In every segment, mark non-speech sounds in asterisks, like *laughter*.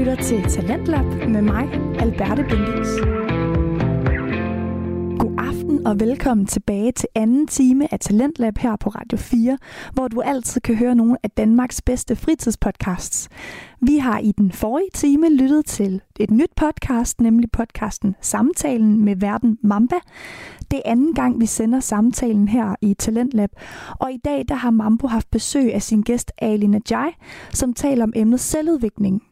lytter til Talentlab med mig, Alberte Bendix. God aften og velkommen tilbage til anden time af Talentlab her på Radio 4, hvor du altid kan høre nogle af Danmarks bedste fritidspodcasts. Vi har i den forrige time lyttet til et nyt podcast, nemlig podcasten Samtalen med verden Mamba. Det er anden gang, vi sender samtalen her i Talentlab, og i dag der har Mambo haft besøg af sin gæst Ali Najai, som taler om emnet selvudvikling.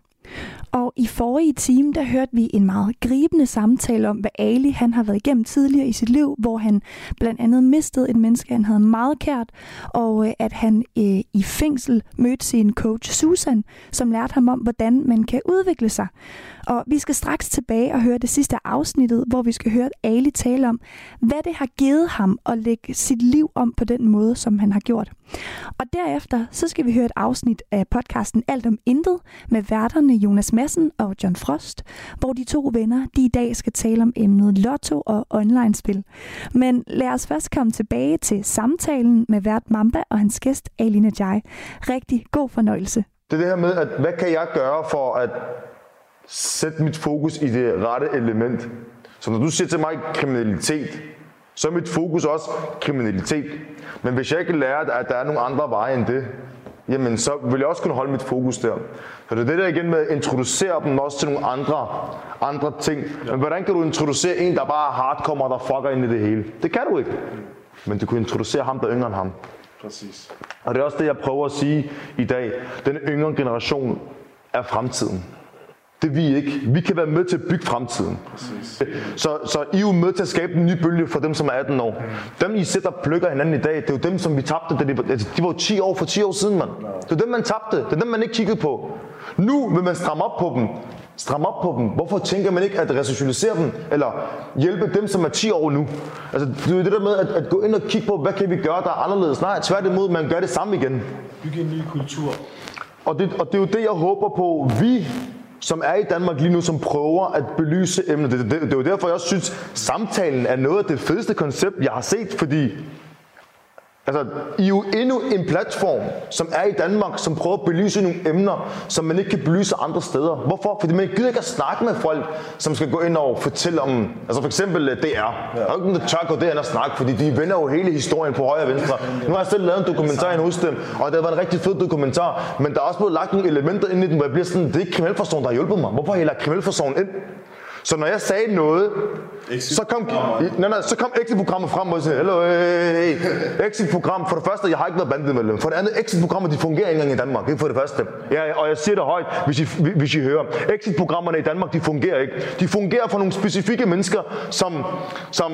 Og i forrige time, der hørte vi en meget gribende samtale om, hvad Ali han har været igennem tidligere i sit liv, hvor han blandt andet mistede et menneske, han havde meget kært, og øh, at han øh, i fængsel mødte sin coach Susan, som lærte ham om, hvordan man kan udvikle sig. Og vi skal straks tilbage og høre det sidste afsnittet, hvor vi skal høre Ali tale om, hvad det har givet ham at lægge sit liv om på den måde, som han har gjort. Og derefter så skal vi høre et afsnit af podcasten Alt om Intet med værterne Jonas Madsen og John Frost, hvor de to venner de i dag skal tale om emnet lotto og online-spil. Men lad os først komme tilbage til samtalen med vært Mamba og hans gæst Alina Jai. Rigtig god fornøjelse. Det er det her med, at hvad kan jeg gøre for at sætte mit fokus i det rette element? Så når du siger til mig kriminalitet, så er mit fokus også kriminalitet. Men hvis jeg ikke lærer, at der er nogle andre veje end det, jamen så vil jeg også kunne holde mit fokus der. Så det er det der igen med at introducere dem også til nogle andre, andre ting. Ja. Men hvordan kan du introducere en, der bare er hardcore, der fucker ind i det hele? Det kan du ikke. Men du kan introducere ham, der er yngre end ham. Præcis. Og det er også det, jeg prøver at sige i dag. Den yngre generation er fremtiden. Det er vi ikke. Vi kan være med til at bygge fremtiden. Præcis. Så, så I er jo med til at skabe en ny bølge for dem, som er 18 år. Mm. Dem, I sætter og plukker hinanden i dag, det er jo dem, som vi tabte. Da de, altså, de var 10 år for 10 år siden, mand. Det er dem, man tabte. Det er dem, man ikke kiggede på. Nu vil man stramme op på dem. Stramme op på dem. Hvorfor tænker man ikke at resocialisere dem? Eller hjælpe dem, som er 10 år nu? Altså, det er det der med at, at gå ind og kigge på, hvad kan vi gøre, der er anderledes? Nej, tværtimod, man gør det samme igen. Bygge en ny kultur. Og det, og det er jo det, jeg håber på, vi som er i Danmark lige nu, som prøver at belyse emnet. Det, det, det, det er jo derfor, jeg også synes, samtalen er noget af det fedeste koncept, jeg har set, fordi Altså, I er jo endnu en platform, som er i Danmark, som prøver at belyse nogle emner, som man ikke kan belyse andre steder. Hvorfor? Fordi man gider ikke at snakke med folk, som skal gå ind og fortælle om, altså for eksempel DR. Ja. Der er jo ikke nogen, der tør gå derind og snakke, fordi de vender jo hele historien på højre og venstre. Nu har jeg selv lavet en dokumentar hos dem, og det var en rigtig fed dokumentar, men der er også blevet lagt nogle elementer ind i den, hvor jeg bliver sådan, det er ikke kriminalforsorgen, der har hjulpet mig. Hvorfor lagt kriminalforsorgen ind? Så når jeg sagde noget, så kom, nej, nej, så kom exit-programmet frem og sagde, hello, hey, exit-program, for det første, jeg har ikke været bandemedlem. For det andet, exit-programmet, de fungerer ikke engang i Danmark, det er for det første. Ja, og jeg siger det højt, hvis I, hvis I hører. Exit-programmerne i Danmark, de fungerer ikke. De fungerer for nogle specifikke mennesker, som, som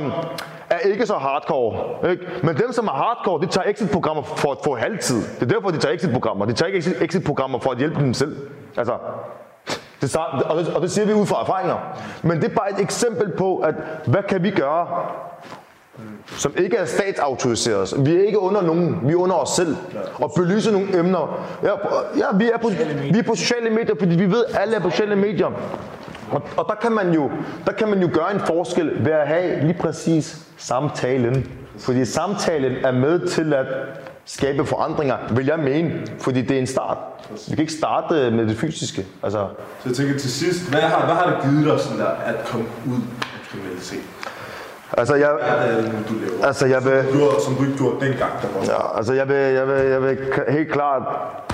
er ikke så hardcore. Ikke? Men dem, som er hardcore, de tager exit-programmer for at få halvtid. Det er derfor, de tager exit-programmer. De tager ikke exit-programmer for at hjælpe dem selv. Altså, det, og, det, og det siger vi ud fra erfaringer. Men det er bare et eksempel på, at hvad kan vi gøre, som ikke er statsautoriseret. Vi er ikke under nogen, vi er under os selv. Og belyse nogle emner. Ja, ja vi, er på, vi er på sociale medier, fordi vi ved, at alle er på sociale medier. Og, og der, kan man jo, der kan man jo gøre en forskel ved at have lige præcis samtalen. Fordi samtalen er med til at skabe forandringer, vil jeg mene, fordi det er en start. Vi kan ikke starte med det fysiske. Altså. Så jeg tænker til sidst, hvad har, hvad har det givet dig sådan der, at komme ud af kriminalitet? Altså jeg, det, du altså jeg vil, som, du, som du ikke gjorde dengang, der var ja, altså jeg vil, jeg vil, jeg vil helt klart,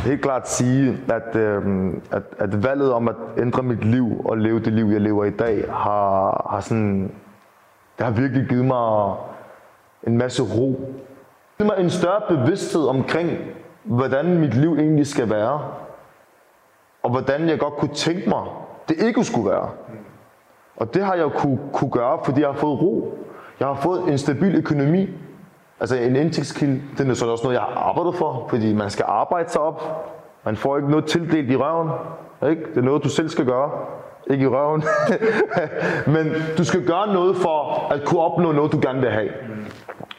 helt klart sige, at, øh, at, at valget om at ændre mit liv og leve det liv, jeg lever i dag, har, har sådan, det har virkelig givet mig en masse ro mig en større bevidsthed omkring, hvordan mit liv egentlig skal være. Og hvordan jeg godt kunne tænke mig, det ikke skulle være. Og det har jeg kunne, kunne gøre, fordi jeg har fået ro. Jeg har fået en stabil økonomi. Altså en indtægtskilde, det er så også noget, jeg har arbejdet for, fordi man skal arbejde sig op. Man får ikke noget tildelt i røven. Ikke? Det er noget, du selv skal gøre. Ikke i røven. *laughs* Men du skal gøre noget for at kunne opnå noget, du gerne vil have.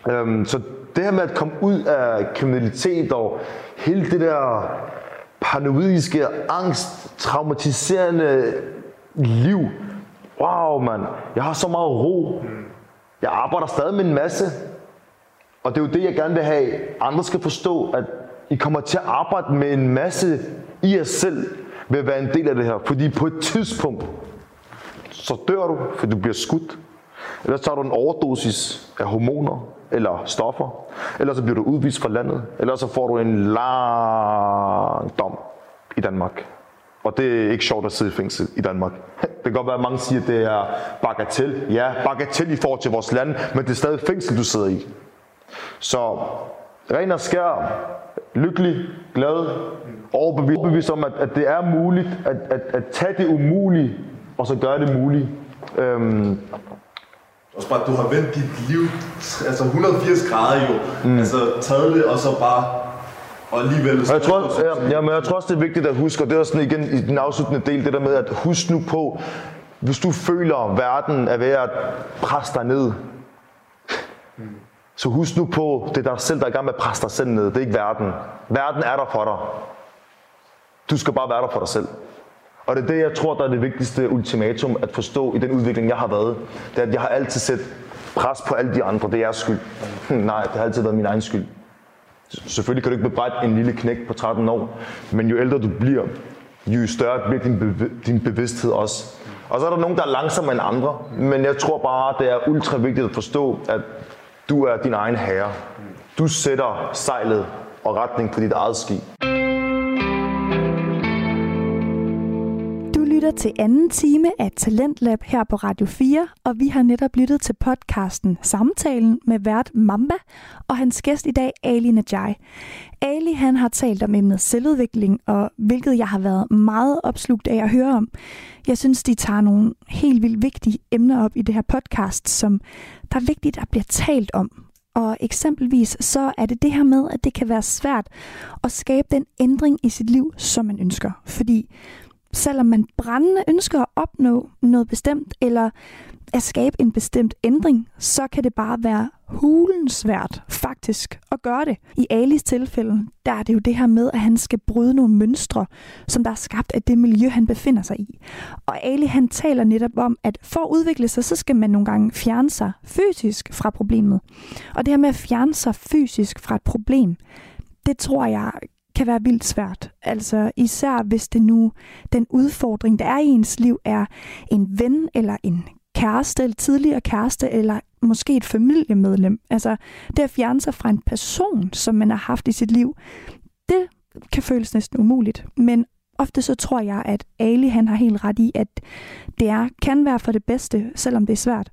Øhm, så det her med at komme ud af kriminalitet og hele det der paranoidiske, angst, traumatiserende liv. Wow, mand. Jeg har så meget ro. Jeg arbejder stadig med en masse. Og det er jo det, jeg gerne vil have. Andre skal forstå, at I kommer til at arbejde med en masse i jer selv. ved at være en del af det her. Fordi på et tidspunkt, så dør du, for du bliver skudt. Eller så tager du en overdosis af hormoner eller stoffer. Eller så bliver du udvist fra landet. Eller så får du en lang dom i Danmark. Og det er ikke sjovt at sidde i fængsel i Danmark. *laughs* Det kan godt være, at mange siger, at det er bagatel. Ja, bagatel i forhold til vores land, men det er stadig fængsel, du sidder i. Så ren og skær, lykkelig, glad, overbevist, overbevist om, at, at det er muligt at, at, at tage det umulige, og så gøre det muligt. Øhm, også bare, du har vendt dit liv altså 180 grader jo. Mm. Altså taget det, og så bare... Og alligevel... Og jeg tror, ja, ja, men jeg tror også, det er vigtigt at huske, og det er også sådan igen i den afsluttende del, det der med at husk nu på, hvis du føler, at verden er ved at presse dig ned, så husk nu på, det er dig selv, der er i gang med at presse dig selv ned. Det er ikke verden. Verden er der for dig. Du skal bare være der for dig selv. Og det er det, jeg tror, der er det vigtigste ultimatum at forstå i den udvikling, jeg har været. Det er, at jeg har altid set pres på alle de andre. Det er jeres skyld. *laughs* Nej, det har altid været min egen skyld. Selvfølgelig kan du ikke bebrejde en lille knæk på 13 år, men jo ældre du bliver, jo større bliver din, bev- din bevidsthed også. Og så er der nogen, der er langsommere end andre, men jeg tror bare, det er ultra vigtigt at forstå, at du er din egen herre. Du sætter sejlet og retning på dit eget skib. Lytter til anden time af Talentlab her på Radio 4, og vi har netop lyttet til podcasten Samtalen med vært Mamba og hans gæst i dag, Ali Najai. Ali han har talt om emnet selvudvikling, og hvilket jeg har været meget opslugt af at høre om. Jeg synes, de tager nogle helt vildt vigtige emner op i det her podcast, som der er vigtigt at bliver talt om. Og eksempelvis så er det det her med, at det kan være svært at skabe den ændring i sit liv, som man ønsker. Fordi selvom man brændende ønsker at opnå noget bestemt, eller at skabe en bestemt ændring, så kan det bare være hulen svært faktisk at gøre det. I Alis tilfælde, der er det jo det her med, at han skal bryde nogle mønstre, som der er skabt af det miljø, han befinder sig i. Og Ali han taler netop om, at for at udvikle sig, så skal man nogle gange fjerne sig fysisk fra problemet. Og det her med at fjerne sig fysisk fra et problem, det tror jeg kan være vildt svært. Altså især hvis det nu, den udfordring, der er i ens liv, er en ven eller en kæreste, eller tidligere kæreste, eller måske et familiemedlem. Altså det at fjerne sig fra en person, som man har haft i sit liv, det kan føles næsten umuligt. Men ofte så tror jeg, at Ali han har helt ret i, at det er, kan være for det bedste, selvom det er svært.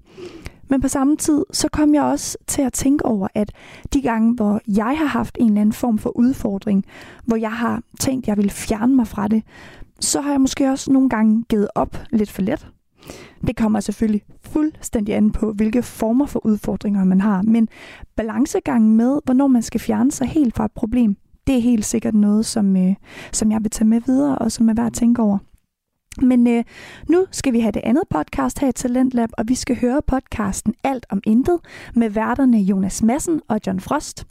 Men på samme tid, så kom jeg også til at tænke over, at de gange, hvor jeg har haft en eller anden form for udfordring, hvor jeg har tænkt, at jeg ville fjerne mig fra det, så har jeg måske også nogle gange givet op lidt for let. Det kommer selvfølgelig fuldstændig an på, hvilke former for udfordringer man har. Men balancegangen med, hvornår man skal fjerne sig helt fra et problem, det er helt sikkert noget, som, øh, som jeg vil tage med videre, og som er værd at tænke over. Men øh, nu skal vi have det andet podcast her i Talentlab, og vi skal høre podcasten Alt om Intet med værterne Jonas Madsen og John Frost.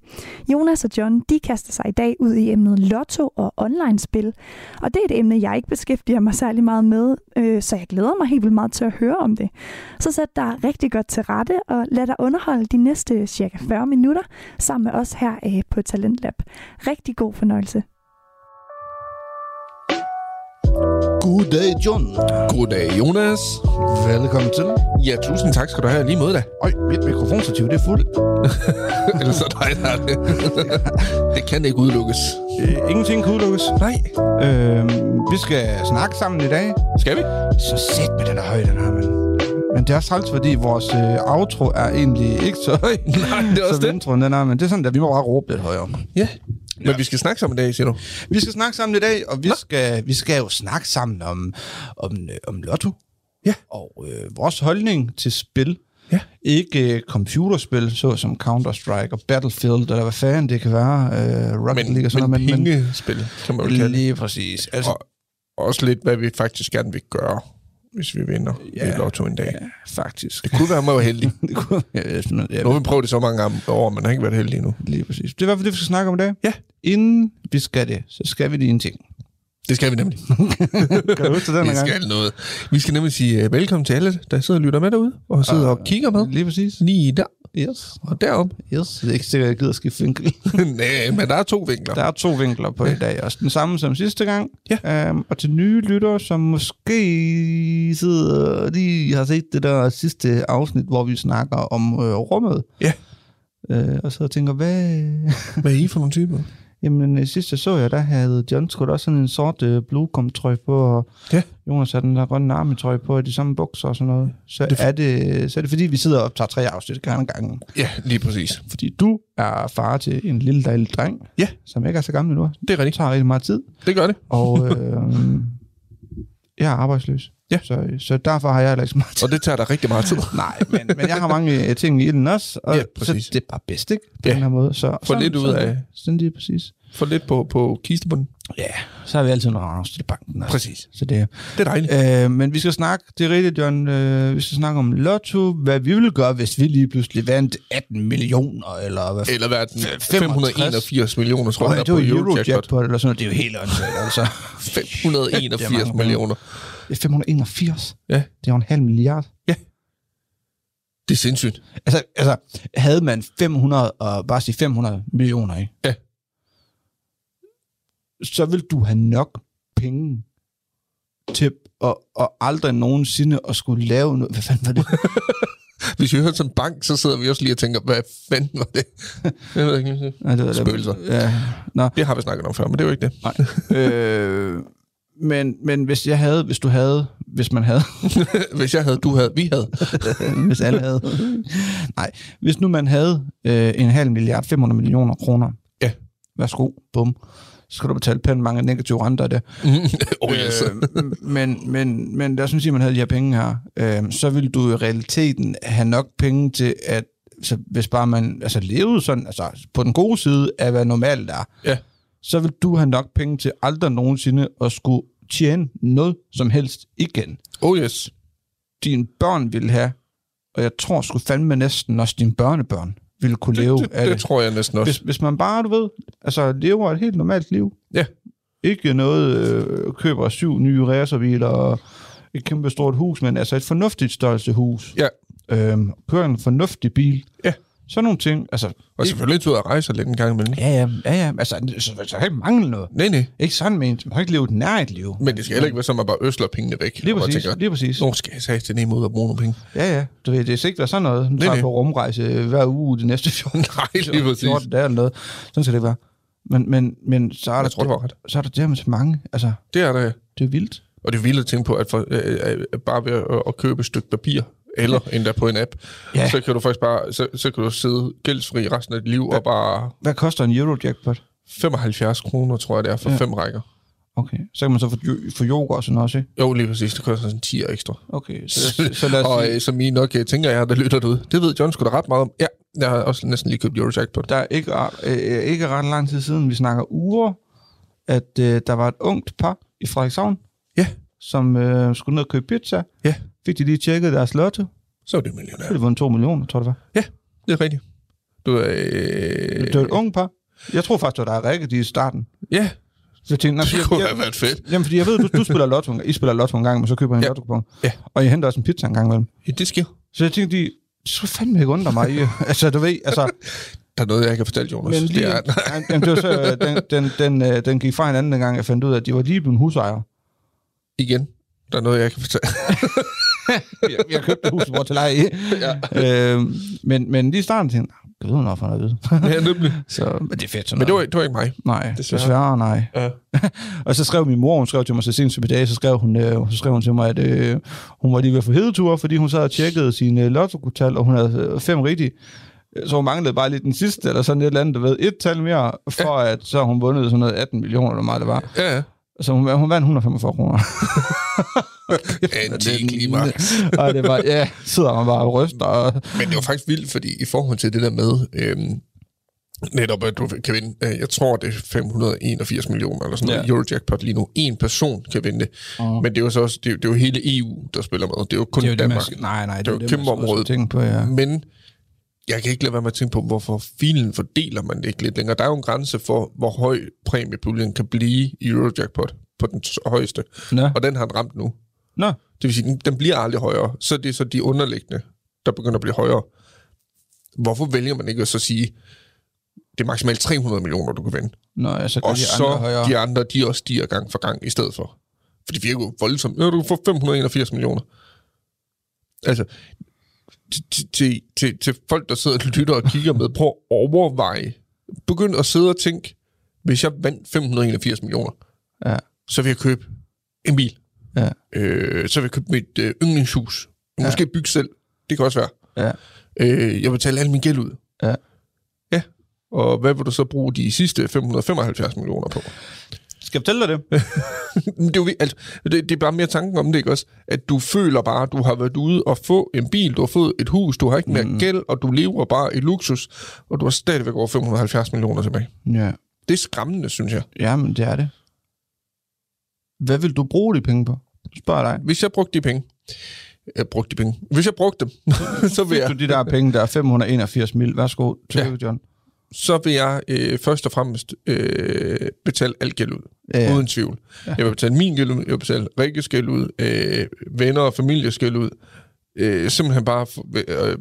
Jonas og John, de kaster sig i dag ud i emnet lotto og online-spil. Og det er et emne, jeg ikke beskæftiger mig særlig meget med, øh, så jeg glæder mig helt vildt meget til at høre om det. Så sæt dig rigtig godt til rette, og lad dig underholde de næste cirka 40 minutter sammen med os her øh, på Talentlab. Rigtig god fornøjelse. Goddag, John. Goddag, Jonas. Velkommen til. Ja, tusind tak skal du have lige mod dig. Øj, mit mikrofonstativ, det er fuldt. *laughs* Eller så dig, der er det. *laughs* det kan ikke udelukkes. Øh, ingenting kan udelukkes. Nej. Øh, vi skal snakke sammen i dag. Skal vi? Så sæt med den der højde, den her, men... Men det er også træls, fordi vores øh, outro er egentlig ikke så høj. *laughs* Nej, det er også som det. introen, den er, men det er sådan, at vi må bare råbe lidt højere. Ja. Men vi skal snakke sammen i dag, siger du? Vi skal snakke sammen i dag, og vi, Nå. skal, vi skal jo snakke sammen om, om, øh, om lotto. Ja. Og øh, vores holdning til spil. Ja. Ikke øh, computerspil, såsom Counter-Strike og Battlefield, eller hvad fanden det kan være. Øh, Rocket Men, League og sådan men noget. pengespil, kan man jo kalde. Lige præcis. Altså, Og også lidt, hvad vi faktisk gerne vil gøre, hvis vi vinder ja. i Lotto en dag. ja, faktisk. Det kunne være, at man var heldig. det kunne, ja, sådan Nu har vi prøvet det så mange gange år, men har ikke været heldig endnu. lige præcis. Det er i hvert fald det, vi skal snakke om i dag. Ja. Inden vi skal det, så skal vi lige en ting. Det skal vi nemlig. *laughs* Kan du huske den Vi gang? skal noget. Vi skal nemlig sige uh, velkommen til alle, der sidder og lytter med derude, og sidder og kigger med. Lige præcis. Lige der. Yes. og derop. Yes. Det er ikke sikkert, jeg gider skifte vinkel. *laughs* Nej, men der er to vinkler. Der er to vinkler på i dag. Også den samme som sidste gang. Ja. Um, og til nye lyttere, som måske sidder, lige har set det der sidste afsnit, hvor vi snakker om øh, rummet. Ja. Øh, og så tænker, hvad... Hvad er I for nogle typer? Jamen, øh, sidst jeg så jer, der havde John da også sådan en sort øh, bluecom-trøje på, og Ja. Jonas havde den der grønne armetrøje på, og de samme bukser og sådan noget. Så, det er, det, så er det fordi, vi sidder og tager tre afsnit gerne gangen. Ja, lige præcis. Fordi du er far til en lille dejlig dreng, Ja. som ikke er så gammel nu. Det er rigtigt. tager rigtig meget tid. Det gør det. Og *laughs* øh, jeg er arbejdsløs. Ja. Så, så derfor har jeg heller ikke så meget tid. Og det tager der rigtig meget tid. *laughs* Nej, men, men jeg har mange øh, ting i den også, og Ja, så præcis. det er bare bedst, ikke? På Ja. den her måde. Så, Få lidt ud af- Sådan lige præcis. Få lidt på, på kistebunden. Ja, så har vi altid noget afsted i banken. Også. Præcis. Så det, Det er dejligt. øh, men vi skal snakke, det er rigtigt, John, øh, vi skal snakke om Lotto, hvad vi ville gøre, hvis vi lige pludselig vandt 18 millioner, eller hvad Eller hvad er den? 65 581 millioner, tror jeg, det var på Eurojackpot. Eurojackpot, eller sådan noget. Det er jo helt åndssvagt, altså. *laughs* 581 Det er mange penge. millioner. Det er 581. Ja, Det er jo en halv milliard. det er sindssygt. Altså, altså, havde man 500, og bare sige 500 millioner, ikke? Ja. Så vil du have nok penge til at, og aldrig nogensinde at skulle lave noget. Hvad fanden var det? *laughs* Hvis vi hører en bank, så sidder vi også lige og tænker, hvad fanden var det? Jeg ved ikke. Nej, det var Spøgelser. Ja. Nå. Det har vi snakket om før, men det er jo ikke det. Nej. øh, men, men hvis jeg havde, hvis du havde, hvis man havde, *laughs* Hvis jeg havde, du havde, vi havde. *laughs* hvis alle havde. Nej, hvis nu man havde øh, en halv milliard, 500 millioner kroner. Ja. Værsgo, bum. Så skal du betale pænt mange negative renter af det. *laughs* oh, yes. Øh, men, men, men lad os nu sige, at man havde de her penge her, øh, så ville du i realiteten have nok penge til, at så hvis bare man altså, levede sådan, altså på den gode side af, hvad normalt er, Ja. Så vil du have nok penge til aldrig nogensinde at skulle tjene noget som helst igen. oh yes. Dine børn vil have, og jeg tror sgu fandme næsten også dine børnebørn ville kunne leve Det, af det, det. det tror jeg næsten også. Hvis, hvis man bare, du ved, altså lever et helt normalt liv, Ja. ikke noget, øh, køber syv nye racerbiler og et kæmpe stort hus, men altså et fornuftigt størrelse hus. Ja. Øhm, kører en fornuftig bil. Ja. Sådan nogle ting. Altså, Og selvfølgelig tog jeg rejser lidt en gang imellem. ja, ja, ja, ja. Altså, så, så kan ikke mangle noget. Nej, nej. Ikke sådan, men man kan ikke leve et nært liv. Men det skal heller ikke være sådan, at man bare øsler pengene væk. Lige præcis, tænker, lige præcis. nu skal jeg sige til ned mod at bruge nogle penge. Ja, ja. Du ved, det skal ikke være sådan noget. Nu tager nej. på rumrejse hver uge de næste 14, *laughs* Nej, lige præcis. 14 dage eller noget. Sådan skal det ikke være. Men, men, men så er der, Jeg tror, du har ret. så er der det med så mange. Altså, Det er der. det er vildt. Og det er vildt at tænke på, at for, øh, øh, bare ved at, at købe et stykke papir, eller endda på en app, Ja. så kan du faktisk bare, så, så kan du sidde gældsfri resten af dit liv, og bare Hvad koster en Eurojackpot? 75 kroner, tror jeg det er, for Ja. fem rækker. Okay. Så kan man så få, få yoga og sådan også, ikke? Jo, lige præcis, det koster sådan 10 ekstra. Okay, så, så, så lad os *laughs* og øh, som I nok øh, tænker jeg, der lytter derude, det ved John sgu da ret meget om. Ja, jeg har også næsten lige købt Eurojackpot. der er ikke, øh, ikke ret lang tid siden, vi snakker uger, at øh, der var et ungt par i Frederikshavn, Ja. som øh, skulle ned og købe pizza. Ja. Fik de lige tjekket deres lotto. Så er det Så millionær. havde de vundet 2 millioner, tror jeg det var. Ja, det er rigtigt. Du, øh, Det var et ungt par. Jeg tror faktisk, det var der rigtigt i starten. Ja, Så jeg tænkte, nej, det kunne jeg, have været fedt. Jamen, fordi jeg ved, du, du spiller lotto, I spiller lotto en gang, men så køber jeg en Ja. lotto Ja. Og I henter også en pizza en gang imellem. Ja, det sker. Så jeg tænkte, de, det skulle fandme ikke undre mig. *laughs* Altså, du ved, altså, Der er noget, jeg ikke har fortalt, Jonas. Men lige, det er, ja, jamen, det var så, øh, den, den, den, øh, den gik fra hinanden, gang jeg fandt ud af, at de var lige blevet husejere. igen, der er noget, jeg ikke kan fortælle. *laughs* *laughs* Jeg, jeg købte huset, hvor til leje i. Ja. Øh, men, men lige i starten tænkte jeg, jeg ved nok, for noget ja, nemlig. *laughs* Så, men det er fedt sådan Men det var, det var ikke mig. Nej, desværre. desværre, nej. Ja. *laughs* og så skrev min mor, hun skrev til mig så sent som i dag, så skrev hun, øh, så skrev hun til mig, at øh, hun var lige ved at få hedetur, fordi hun sad og tjekkede sine øh, lotto og hun havde øh, fem rigtige. Så hun manglede bare lige den sidste, eller sådan et eller andet, du ved, et tal mere, for ja. at så hun vundet sådan noget 18 millioner, eller meget det var. Ja. Så hun, hun vandt 145 kroner. *laughs* Antiklimaks. *laughs* og det var, ja, sidder man bare og ryster. Og, Men det var faktisk vildt, fordi i forhold til det der med, øhm, netop at du kan vinde, øh, jeg tror det er 581 millioner eller sådan noget, Ja. Eurojackpot lige nu. En person kan vinde det. Åh. Men det er jo så også, det er, det er jo hele EU, der spiller med. Det er jo kun det er jo det, man Danmark. nej, nej, Det er jo det, kæmpe område. på, ja. Men jeg kan ikke lade være med at tænke på, hvorfor filen fordeler man det ikke lidt længere. Der er jo en grænse for, hvor høj præmiepuljen kan blive i Eurojackpot på den højeste. Nå, Og den har den ramt nu. Nå. Det vil sige, den, den bliver aldrig højere. Så det er så de underliggende, der begynder at blive højere. Hvorfor vælger man ikke at så sige, det er maksimalt 300 millioner, du kan vinde? Nå, altså, Og de så andre højere. de andre, de også stiger gang for gang i stedet for. For det virker jo voldsomt. Ja, du kan få 581 millioner. Altså, til, til- til, folk, der sidder og lytter og kigger med, prøv at overveje. Begynd at sidde og tænke, hvis jeg vandt 581 millioner, Ja. så vil jeg købe en bil. Ja. Øh, så vil jeg købe mit øh, yndlingshus. Måske bygge selv. Det kan også være. Ja. Øh, jeg vil betale al min gæld ud. Ja. Ja. Og hvad vil du så bruge de sidste 575 millioner på? Skal jeg fortælle dig det? *laughs* Men det, er jo, altså, det, det er bare mere tanken om det, ikke også? At du føler bare, at du har været ude og få en bil, du har fået et hus, du har ikke mere mm. gæld, og du lever bare i luksus, og du har stadigvæk over 570 millioner tilbage. Ja. Det er skræmmende, synes jeg. Jamen, det er det. Hvad vil du bruge de penge på? Spørg dig. Hvis jeg brugte de penge, jeg brugte de penge. Hvis jeg brugte dem, *laughs* så vil jeg, du de der penge, der er *laughs* 581 mil. Værsgo, tillykke, John. Så vil jeg øh, først og fremmest øh, betale alt gæld ud. Ja, Ja. Uden tvivl. Ja. Jeg vil betale min gæld ud, jeg vil betale Rikkes gæld ud, øh, venner og families gæld ud. Øh, simpelthen bare, for, øh,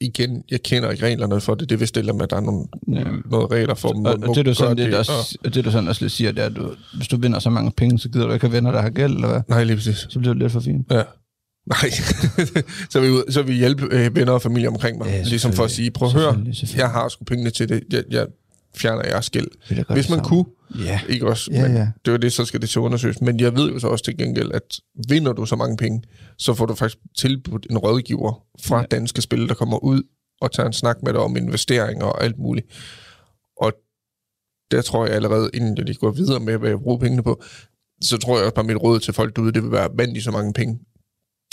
igen, jeg kender ikke reglerne for det. Det vil stille med, at der er nogle, Ja. nogle regler for dem. Og, og det, du sådan, det, det, også, det, du sådan også lidt siger, det er, at du, hvis du vinder så mange penge, så gider du ikke have venner, der har gæld, eller hvad? Nej, lige præcis. Så bliver det lidt for fint. Ja. Nej, *laughs* så vil, så vil jeg hjælpe øh, venner og familie omkring mig. Ja, ligesom for at sige, prøv at høre, Selvfølgelig, selvfølgelig. jeg har sgu pengene til det. Jeg, jeg fjerner jeres gøre Hvis man kunne, Ja. ikke også, Ja, men ja. det var det, så skal det til undersøges. Men jeg ved jo så også til gengæld, at vinder du så mange penge, så får du faktisk tilbudt en rådgiver fra Ja. danske spil, der kommer ud og tager en snak med dig om investeringer og alt muligt. Og der tror jeg allerede, inden jeg lige går videre med, hvad jeg bruger pengene på, så tror jeg også bare, mit råd til folk derude, det vil være, vand i så mange penge.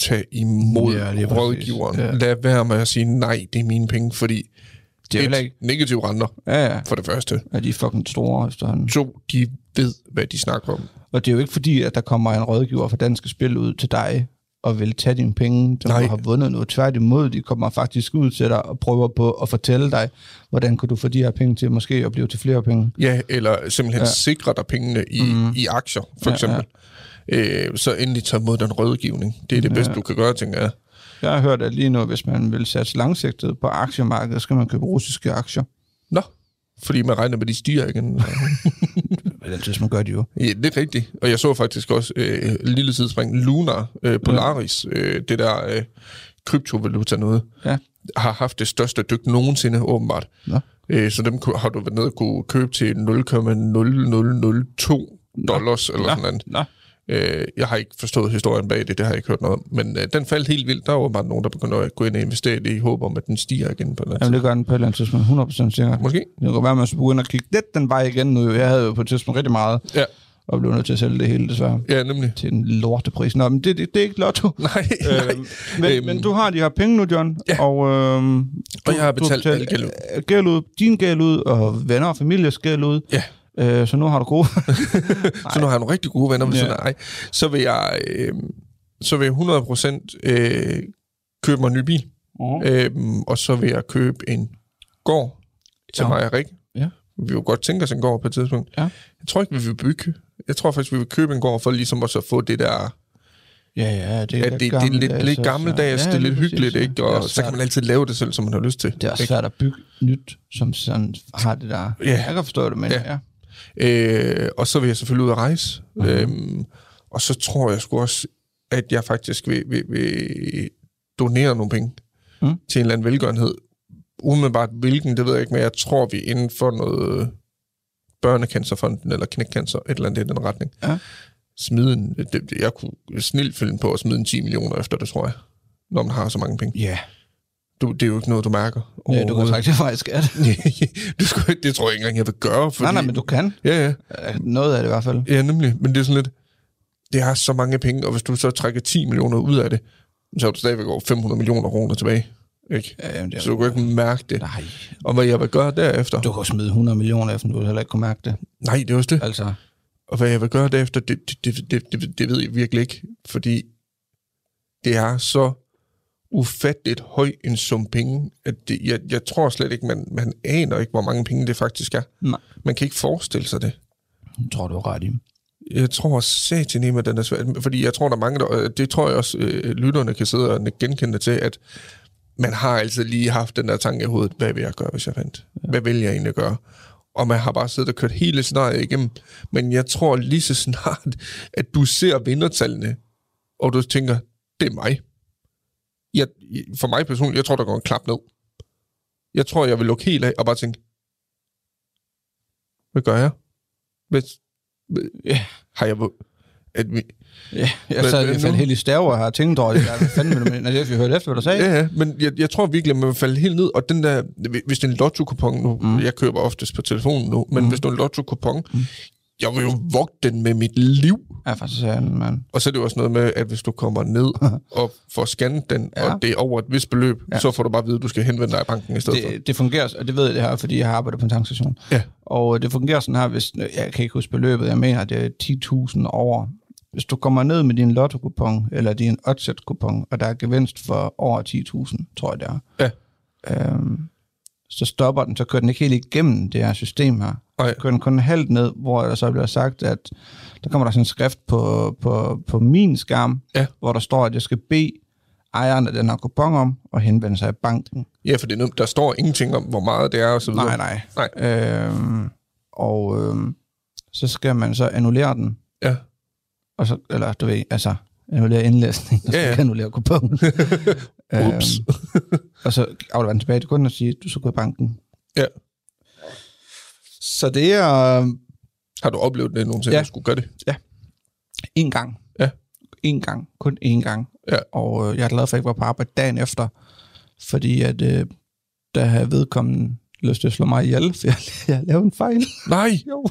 Tag imod Ja, præcis. rådgiveren. Ja. Lad være med at sige, nej, det er mine penge, fordi Det er et, ikke... negative renter, Ja, ja. for det første. Ja, de er fucking store efterhånden. To, de ved, hvad de snakker om. Og det er jo ikke fordi, at der kommer en rådgiver fra Danske Spil ud til dig og vil tage dine penge, som du har vundet noget. Tværtimod, de kommer faktisk ud til dig og prøver på at fortælle dig, hvordan kan du få de her penge til måske at blive til flere penge. Ja, eller simpelthen Ja. sikre dig pengene i, mm. i aktier, for Ja, eksempel. Ja. Øh, så endelig tage imod den rådgivning. Det er det Ja. bedste, du kan gøre, tænker jeg. Jeg har hørt, at lige nu, hvis man vil satse langsigtet på aktiemarkedet, skal man købe russiske aktier. Nå, fordi man regner med, at de stiger igen. *laughs* Den tidspunkt gør de jo. ja, det er rigtigt. Og jeg så faktisk også øh, lille tidsspring. Lunar, øh, Polaris, øh, det der øh, kryptovaluta noget, Ja. har haft det største dyk nogensinde, åbenbart. Nå. Øh, så dem har du været nede og kunne købe til 0,0002 dollars, eller sådan noget. Nå. Øh, jeg har ikke forstået historien bag det, det har jeg ikke hørt noget om. Men øh, den faldt helt vildt. Der var bare nogen, der begyndte at gå ind og investere i det i håb om, at den stiger igen på den Jamen, det gør den på et eller andet tidspunkt. 100% sikkert. Måske. Det kan være, at man skulle begynde at kigge lidt den vej igen nu. Jeg havde jo på et tidspunkt rigtig meget, Ja, og blev nødt til at sælge det hele, desværre. ja nemlig. Til en lortepris. Nå, men det, det, det er ikke lotto. *laughs* Nej, nej. Øhm, men, Øhm, men du har de her penge nu, John, Ja. og, øhm, Og jeg har du betalt betalte, al gæld ud. gæld ud, din gæld ud, og venner og families gæld ud. Ja. Øh, så nu har du gode. *laughs* Så nu har jeg nogle rigtig gode venner ved Ja. ja. nej. Så vil jeg, øh, så vil jeg 100% øh, købe mig en ny bil. Mhm. Øhm, og så vil jeg købe en gård til Ja. mig og Rik. Ja. Vi vil jo godt tænke os en gård på et tidspunkt. Ja. Jeg tror ikke, vi vil bygge. Jeg tror faktisk, vi vil købe en gård for ligesom også at få det der... Ja, ja, det er, Ja, det, det er lidt, lidt gammeldags, ja, det er lidt hyggeligt, ikke? Og så kan man altid lave det selv, som man har lyst til. Det er også ikke? svært at bygge nyt, som sådan har det der. Ja. Jeg kan forstå det, men ja. Ja. Øh, og så vil jeg selvfølgelig ud at rejse. Mm-hmm. Øhm, og så tror jeg sgu også, at jeg faktisk vil, vil, vil donere nogle penge Mm. mm. til en eller anden velgørenhed. Umiddelbart hvilken, det ved jeg ikke, men jeg tror, vi inden for noget børnecancerfonden eller knækcancer, et eller andet i den retning. Ja. Smide en, det, jeg kunne snilt finde på at smide en 10 millioner efter det, tror jeg. Når man har så mange penge. Ja, Du, det er jo ikke noget, du mærker. ja du kan det faktisk er det. *laughs* du skal, det tror jeg ikke engang, jeg vil gøre. Fordi, Nej, nej, men du kan. Ja, ja. Noget af det i hvert fald. Ja, nemlig. Men det er sådan lidt, det er så mange penge, og hvis du så trækker 10 millioner ud af det, så har du stadigvæk over 500 millioner kroner tilbage. Ikke? Ja, jamen, det Så du kan ikke mærke det. Nej, Og hvad jeg vil gøre derefter? du kan smide 100 millioner efter, du vil heller ikke kunne mærke det. Nej, det er også det. Altså, Og hvad jeg vil gøre derefter, det, det, det, det, det, det ved jeg virkelig ikke. Fordi det er så ufatteligt høj en sum penge, at det, jeg, jeg tror slet ikke, man, man aner ikke, hvor mange penge det faktisk er. nej, Man kan ikke forestille sig det. jeg tror du er ret i. Jeg tror satan med den er svært, fordi jeg tror, der er mange, der, øh, det tror jeg også, øh, lytterne kan sidde og genkende til, at man har altid lige haft den der tanke i hovedet, hvad vil jeg gøre, hvis jeg vandt? Hvad vil jeg egentlig gøre? Og man har bare siddet og kørt hele scenariet igennem. Men jeg tror lige så snart, at du ser vindertallene, og du tænker, det er mig. Jeg, for mig personligt, jeg tror, der går en klap ned. Jeg tror, jeg vil lukke helt af og bare tænke, hvad gør jeg? Hvis, Ja. har jeg... At vi, Ja, jeg sad i hvert fald helt i stave og har tænkt over det. Hvad fanden vil du? Altså, jeg hørte efter, hvad du sagde. Ja, ja, men jeg, jeg tror virkelig, at man vil falde helt ned. Og den der, hvis det er en lotto-kupon nu, mm. jeg køber oftest på telefonen nu, men mm. hvis det er en lotto-kupon, mm. Jeg vil jo vogte den med mit liv. Ja, for sådan, mand. Og så er det jo også noget med, at hvis du kommer ned *laughs* og får scannet den, Ja. og det er over et vist beløb, ja. så får du bare at vide, at du skal henvende dig i banken i stedet for. Det, det fungerer, og det ved jeg det her, fordi jeg har arbejdet på en tankstation. Ja. Og det fungerer sådan her, hvis, jeg kan ikke huske beløbet, jeg mener, det er 10.000 over. Hvis du kommer ned med din lotto-kupon, eller din oddset-kupon, og der er gevinst for over 10.000, tror jeg det er, Ja. øhm, så stopper den, så kører den ikke helt igennem det her system her. Så kører den kun halvt ned, hvor der så bliver sagt, at der kommer der sådan en skrift på, på, på min skærm, Ja. hvor der står, at jeg skal bede ejeren af den her kupon om at henvende sig i banken. Ja, for det er der står ingenting om, hvor meget det er, og så videre. Nej, nej. Nej. Øhm, og øhm, så skal man så annullere den. Ja. Og så, eller du ved, altså annullere indlæsning, og så Ja, annullere kuponen. *laughs* Ups. og så afleverer den tilbage til kunden og sige, du skal gå i banken. Ja. Så det er øh, Har du oplevet det nogensinde, Ja. ja. at skulle gøre det? en gang. Ja. En gang. Kun én gang. Ja. Og øh, jeg er glad for, at jeg ikke var på arbejde dagen efter, fordi at øh, der havde vedkommende lyst til at slå mig ihjel, *laughs* for jeg, jeg lavede en fejl. Nej. *laughs* Jo.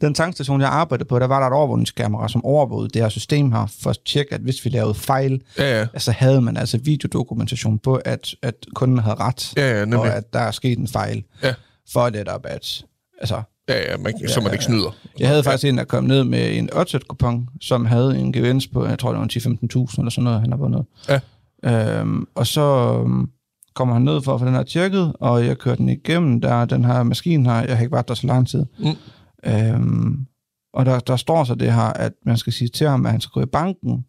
Den tankstation, jeg arbejdede på, der var der et overvågningskamera, som overvågede det her system her, for at tjekke, at hvis vi lavede fejl, Ja, ja. så havde man altså videodokumentation på, at, at kunden havde ret, Ja, ja, nemlig. og at der er sket en fejl. Ja. For netop at... Altså, Ja, ja, man, så man ikke snyder. jeg havde faktisk en, der kom ned med en oddset-kupon, som havde en gevinst på, jeg tror, det var 10-15.000 eller sådan noget, han har vundet. Ja. Øhm, og så øhm, kommer han ned for at få den her tjekket, og jeg kører den igennem, der er den her maskine her, jeg har ikke været der så lang tid. Mm. Øhm, og der, der står så det her, at man skal sige til ham, at han skal gå i banken,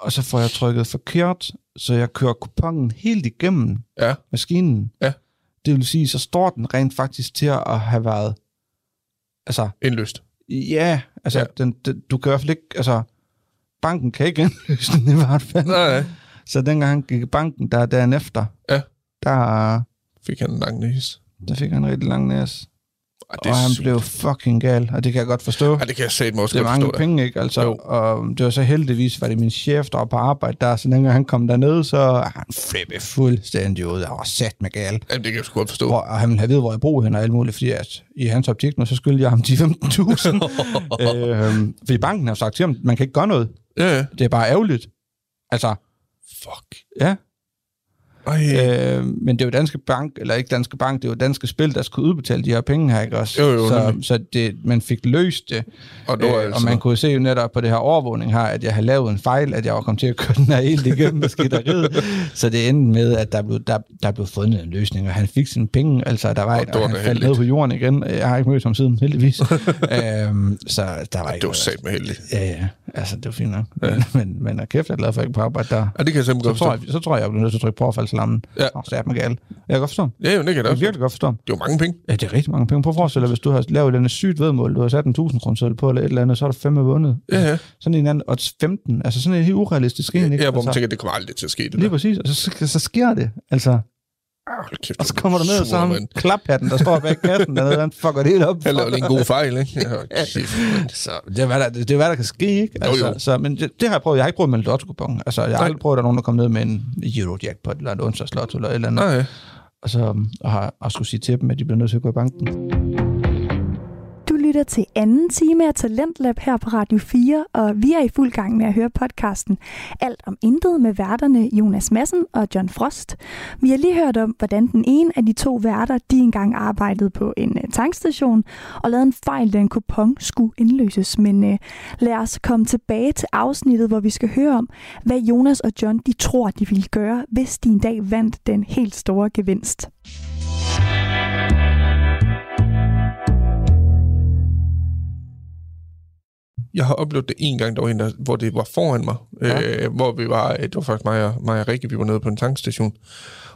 og så får jeg trykket forkert, så jeg kører kuponen helt igennem Ja. maskinen. Ja. Det vil sige, så står den rent faktisk til at have været, altså, Indløst. ja, altså, ja. Den, den, du kan i hvert fald ikke, altså, banken kan ikke *laughs* indløse den i hvert fald. Nej, nej. Så dengang han gik i banken, der dagen efter, Ja. der, Fik han en lang næse. der fik han en rigtig lang næse. Ej, Og han sygt. blev fucking gal, og det kan jeg godt forstå. Ej, det kan jeg satme også det er godt mange forstå. penge, ikke? Altså, Jo. og det var så heldigvis, var det min chef, der var på arbejde der, så dengang han kom derned, så er han flippet fuldstændig ud. Var sat med gal. Det. Jamen, det kan jeg sgu godt forstå. Hvor, og han ville have ved, hvor jeg bor hen og alt muligt, fordi at i hans optik nu, så skyldte jeg ham 10-15.000. *laughs* øhm, fordi banken har sagt til ham, man kan ikke gøre noget. Ja, ja. Det er bare ærgerligt. Altså, Fuck. ja. Ej. Øh, men det er jo Danske Bank, eller ikke Danske Bank, det er jo Danske Spil, der skulle udbetale de her penge her, ikke også? Jo, jo, så, nemlig. så det, man fik løst det. og det Øh, altså... og man kunne se jo netop på det her overvågning her, at jeg havde lavet en fejl, at jeg var kommet til at køre den her helt igennem maskineriet. *laughs* så det endte med, at der blev, der, der blev fundet en løsning, og han fik sine penge. Altså, der var Og et, og han faldt ned på jorden igen. Jeg har ikke mødt ham siden, heldigvis. *laughs* øhm, så der var ikke det var sat med heldigt. Ja, ja. Altså, det var fint nok. Ja. Men, men, men kæft, jeg er glad for, at jeg ikke på arbejde der. Ja, det kan jeg simpelthen Så godt tror, jeg, så tror jeg, jeg bliver nødt til at trykke på affaldslammen. Ja. Og så er mig gal. Jeg kan godt forstå. Ja, jo, det kan jeg da Jeg kan virkelig godt forstå. Det er jo mange penge. Ja, det er rigtig mange penge. Prøv at forestille dig, hvis du har lavet et sygt vedmål, du har sat en 1000 kroner på, eller et eller andet, så har du fem vundet. Ja, ja. Sådan en anden, odds 15. Altså sådan en helt urealistisk en, ikke? Ja, hvor man altså, tænker, det kommer aldrig til at ske, det Lige der. præcis, og så, så, sker det. Altså, hold kæft, og så kommer der ned, og så han klaphatten, der står bag kassen dernede, han fucker det hele op. Han laver lige en god fejl, ikke? Ja, kæft. Så det er, hvad der, det er, hvad der kan ske, ikke? Altså, Jo, jo. Så, men det, det, har jeg prøvet. Jeg har ikke prøvet med en lotto Altså, jeg har aldrig prøvet, at der er nogen, der kommer ned med en Euro-jackpot, eller en onsdagslotto, eller et eller andet. Nej. Og så og har og skulle sige til dem, at de bliver nødt til at gå i banken. Lytter til anden time af Talentlab her på Radio 4, og vi er i fuld gang med at høre podcasten Alt om intet med værterne Jonas Madsen og John Frost. Vi har lige hørt om, hvordan den ene af de to værter, de engang arbejdede på en øh, tankstation og lavede en fejl, da en kupon skulle indløses. Men øh, lad os komme tilbage til afsnittet, hvor vi skal høre om, hvad Jonas og John de tror, de ville gøre, hvis de en dag vandt den helt store gevinst. Jeg har oplevet det en gang, der var en, der, hvor det var foran mig, ja. øh, hvor vi var, det var faktisk mig og, mig og Rikke, vi var nede på en tankstation.